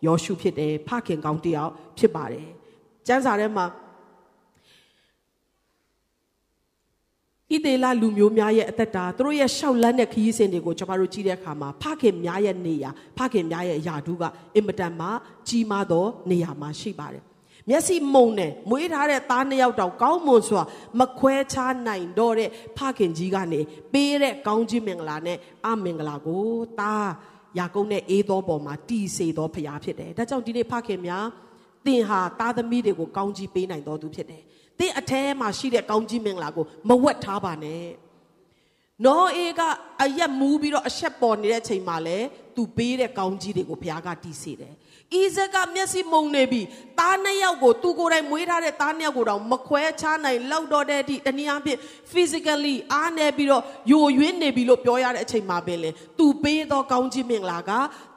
ယောရှုဖြစ်တယ်ဖခင်ကောင်းတယောက်ဖြစ်ပါတယ်ကျမ်းစာထဲမှာ ဣသေလလူမျိုးများရဲ့အသက်တာသူတို့ရဲ့ရှောက်လန်းတဲ့ခရီးစဉ်တွေကိုကျွန်တော်တို့ကြည့်တဲ့အခါမှာဖခင်များရဲ့နေရာဖခင်များရဲ့ယာတုကအင်မတန်မှကြီးမားသောနေရာမှာရှိပါတယ်မျက်စိမုံနဲ့မွေးထားတဲ့သားနှစ်ယောက်တောင်ကောင်းမွန်စွာမခွဲခြားနိုင်တော့တဲ့ဖခင်ကြီးကနေပေးတဲ့ကောင်းကြီးမင်္ဂလာနဲ့အမင်္ဂလာကိုသားယာကုပ်နဲ့အေးသောပေါ်မှာတည်စေသောဖခင်ဖြစ်တယ်ဒါကြောင့်ဒီနေ့ဖခင်များသင်ဟာသားသမီးတွေကိုကောင်းကြီးပေးနိုင်တော်သူဖြစ်တယ် သင်အထဲမှာရှိတဲ့ကောင်းကြီးမင်္ဂလာကိုမဝက်ထားပါနဲ့နောအေးကအရက်မူးပြီးတော့အဆက်ပေါ်နေတဲ့ချိန်မှာလဲသူပေးတဲ့ကောင်းကြီးတွေကိုဘုရားကတည်စေတယ်။ဣဇက်ကမျက်စိမုံနေပြီ။သားနှစ်ယောက်ကိုသူကိုယ်တိုင်မွေးထားတဲ့သားနှစ်ယောက်ကိုတော့မခွဲခြားနိုင်လောက်တော့တဲ့အထိတနည်းအားဖြင့် physically အားနေပြီးတော့ယိုယွင်းနေပြီလို့ပြောရတဲ့အချိန်မှာပဲလေ။သူပေးသောကောင်းကြီးမင်္ဂလာက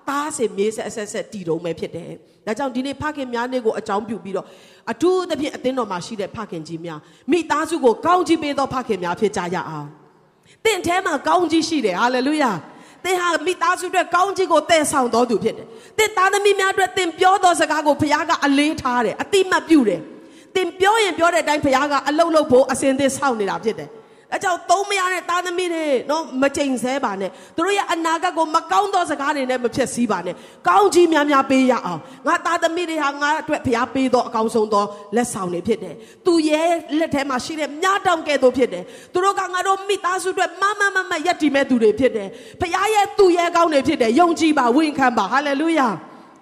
သားစင်မြေးဆက်အဆက်ဆက်တည်တုံးပဲဖြစ်တယ်။ဒါကြောင့်ဒီနေ့ဖခင်များနေ့ကိုအကြောင်းပြုပြီးတော့အထူးသဖြင့်အသင်းတော်မှာရှိတဲ့ဖခင်ကြီးများမိသားစုကိုကောင်းကြီးပေးသောဖခင်များဖြစ်ကြရအောင်။တင့်ထဲမှာကောင်းကြီးရှိတယ်ဟာလေလုယာ။သင်ဟာမိသားစုအတွက်ကောင်းကြီးကိုတည်ဆောင်တော်သူဖြစ်တယ်။သင်သားသမီးများအတွက်သင်ပြောသောစကားကိုဘုရားကအလေးထားတယ်အတိမတ်ပြုတယ်။သင်ပြောရင်ပြောတဲ့အတိုင်းဘုရားကအလုတ်လုတ်ဖို့အစဉ်သင်ဆောက်နေတာဖြစ်တယ်။ အဲကြောင့်သုံးမရတဲ့သားသမီးတွေနော်မကြိမ်ဆဲပါနဲ့သူတို့ရဲ့အနာဂတ်ကိုမကောင်းသောစကားတွေနဲ့မဖြစ်စည်းပါနဲ့ကောင်းကြီးများများပေးရအောင်ငါသားသမီးတွေဟာငါအတွက်ဖျားပေးသောအကောင်းဆုံးသောလက်ဆောင်တွေဖြစ်တယ်သူရဲ့လက်ထဲမှာရှိတဲ့မြားတောင်ကဲ့သို့ဖြစ်တယ်သူတို့ကငါတို့မိသားစုအတွက်မမမမယက်တည်မဲ့သူတွေဖြစ်တယ်ဖျားရဲ့သူရဲ့ကောင်းတွေဖြစ်တယ်ယုံကြည်ပါဝန်ခံပါဟာလေလုယာ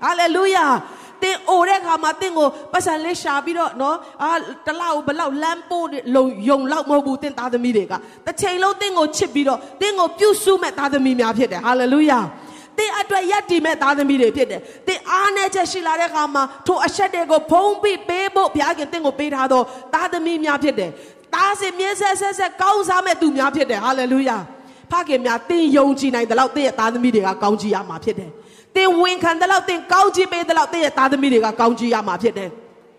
ဟာလေလုယာ တင်အိုတဲ့ခါမှာတင်ကိုပတ်စံလေးရှာပြီးတော့နော်အာတလောက်ဘလောက်လမ်းပို့လုံယုံလောက်မဟုတ်ဘူးတင်သားသမီးတွေကတစ်ချိန်လုံးတင်ကိုချစ်ပြီးတော့တင်ကိုပြုစုမဲ့သားသမီးများဖြစ်တယ်ဟာလေလုယာတင်အတွက်ယက်တီမဲ့သားသမီးတွေဖြစ်တယ်တင်အားနဲ့ချက်ရှိလာတဲ့ခါမှာထိုအဆက်တွေကိုဖုံးပြီးပေးဖို့ဘုရားခင်တင်ကိုပေးထားတော့သားသမီးများဖြစ်တယ်သားစင်မြဲဆက်ဆက်ဆက်ကောင်းစားမဲ့သူများဖြစ်တယ်ဟာလေလုယာဖခင်များတင်ယုံကြည်နိုင်တဲ့လောက်တင့်ရဲ့သားသမီးတွေကကောင်းကြည်ရမှာဖြစ်တယ် သင်ဝန်ခံတဲ့လောက်သင်ကောင်းချီးပေးတဲ့လောက်သင်ရဲ့သားသမီးတွေကကောင်းချီးရမှာဖြစ်တယ်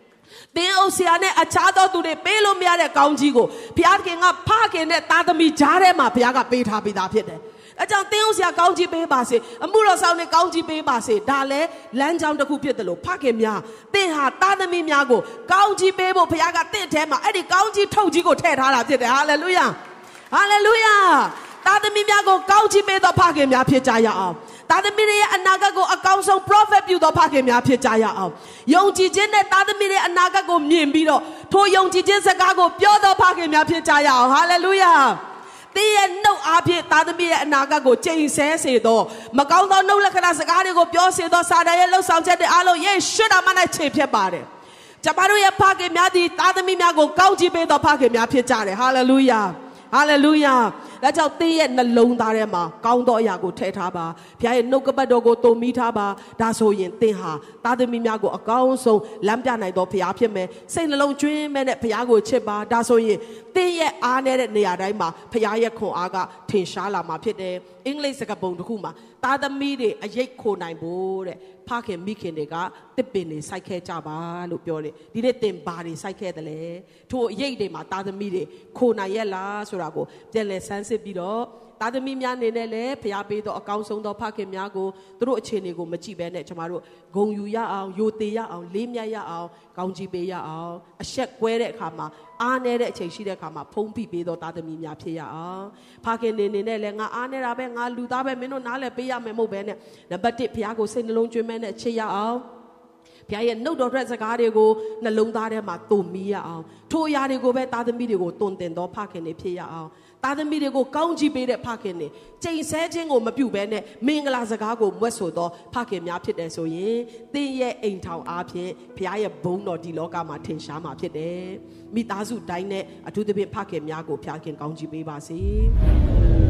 ။သင်အုပ်ဆရာနဲ့အခြားသောသူတွေပေးလို့မရတဲ့ကောင်းချီးကိုဘုရားခင်ကဖခင်နဲ့သားသမီးကြားထဲမှာဘုရားကပေးထားပေးတာဖြစ်တယ်။အကြောင်းတင်းအောင်ဆရာကောင်းကြီးပေးပါစေအမှုတော်ဆောင်နဲ့ကောင်းကြီးပေးပါစေဒါလည်းလမ်းကြောင်းတစ်ခုဖြစ်တယ်လို့ဖခင်များတင်းဟာသားသမီးများကိုကောင်းကြီးပေးဖို့ဘုရားကတင့်ထဲမှာအဲ့ဒီကောင်းကြီးထုတ်ကြီးကိုထည့်ထားတာဖြစ်တယ်ဟာလေလုယာဟာလေလုယာသားသမီးများကိုကောင်းကြီးပေးသောဖခင်များဖြစ်ကြရအောင် သားသမီးတွေရဲ့အနာဂတ်ကိုအကောင်းဆုံး prophet ပြုသောဖခင်များဖြစ်ကြရအောင်ယုံကြည်ခြင်းနဲ့သားသမီးတွေအနာဂတ်ကိုမြင်ပြီးတော့ထိုယုံကြည်ခြင်းစကားကိုပြောသောဖခင်များဖြစ်ကြရအောင် hallelujah တင်းရဲ့နှုတ်အားဖြင့်သားသမီးရဲ့အနာဂတ်ကိုချိန်ဆစေသောမကောင်းသောနှုတ်လက္ခဏာစကားတွေကိုပြောစေသောစာတန်ရဲ့လှုပ်ဆောင်ချက်တွေအားလုံးယေရှုနာမ၌ခြေဖြတ်ပါတယ်။သကျမတို့ရဲ့ဖခင်များသည်သားသမီးများကိုကောင်းချီးပေးသောဖခင်များဖြစ်ကြတယ်ဟာလေလုယာ ဟာလေလုယာဒါကြောင့်သင်ရဲ့နှလုံးသားထဲမှာကောင်းသောအရာကိုထည့်ထားပါဘုရားရဲ့နှုတ်ကပတ်တော်ကိုတုံမိထားပါဒါဆိုရင်သင်ဟာသားသမီးများကိုအကောင်းဆုံးလမ်းပြနိုင်သောဘုရားဖြစ်မယ်စိတ်နှလုံးကျွင်းမဲ့နဲ့ဘုရားကိုချစ်ပါဒါဆိုရင်သင်ရဲ့အားနေတဲ့နေရာတိုင်းမှာဘုရားရဲ့ခွန်အားကထင်ရှားလာမှာဖြစ်တယ်အင်္ဂလိပ်စကားပုံတစ်ခုမှာသားသမီးတွေအရေးခိုနိုင်ဖို့တဲ့ဖခင်မိခင်တွေကတစ်ပင်တွေစိုက်ခဲ့ကြပါလို့ပြောတယ်ဒီနေ့တင်ဘာတွေစိုက်ခဲ့တယ်လဲထို့အရေးတွေမှာသားသမီးတွေခိုနိုင်ရဲ့လားဆိုတာကိုပြန်လည်ဆန်းစစ်ပြီးတော့ သားသမီးများနေနဲ့လည်းဖျားပေးတော့အကောင်းဆုံးသောဖခင်များကိုသူတို့အခြေအနေကိုမကြည့်ဘဲနဲ့ကျမတို့ဂုံယူရအောင်ယိုသေးရအောင်လေးမြတ်ရအောင်ကောင်းကြီးပေးရအောင်အဆက်ကွဲတဲ့အခါမှာအားနည်းတဲ့အချိန်ရှိတဲ့အခါမှာဖုံးဖိပေးတော့သားသမီးများဖြစ်ရအောင်ဖခင်နေနေနဲ့လည်းငါအားနေတာပဲငါလူသားပဲမင်းတို့နားလည်းပေးရမယ်မဟုတ်ဘဲနဲ့နံပါတ်1ဖခင်ကိုစိတ်နှလုံးကျွမ်းမဲ့နဲ့ချစ်ရအောင်ဘုရားရဲ့နှုတ်တော်ထွက်စကားတွေကိုနှလုံးသားထဲမှာတုံမီးရအောင်ထိုအရာတွေကိုပဲသားသမီးတွေကိုတုံတင်သောဖခင်တွေဖြစ်ရအောင် သားသမီးတွေကိုကောင်းချီးပေးတဲ့ဖခင်တွေချိန်ဆခြင်းကိုမပြုတ်ဘဲနဲ့မင်္ဂလာစကားကိုမွတ်ဆိုသောဖခင်များဖြစ်တယ်ဆိုရင်သင်ရဲ့အိမ်ထောင်အားဖြင့်ဘုရားရဲ့ဘုန်းတော်ဒီလောကမှာထင်ရှားမှာဖြစ်တယ်မိသားစုတိုင်းနဲ့အထူးသဖြင့်ဖခင်များကိုဖခင်ကောင်းချီးပေးပါစေ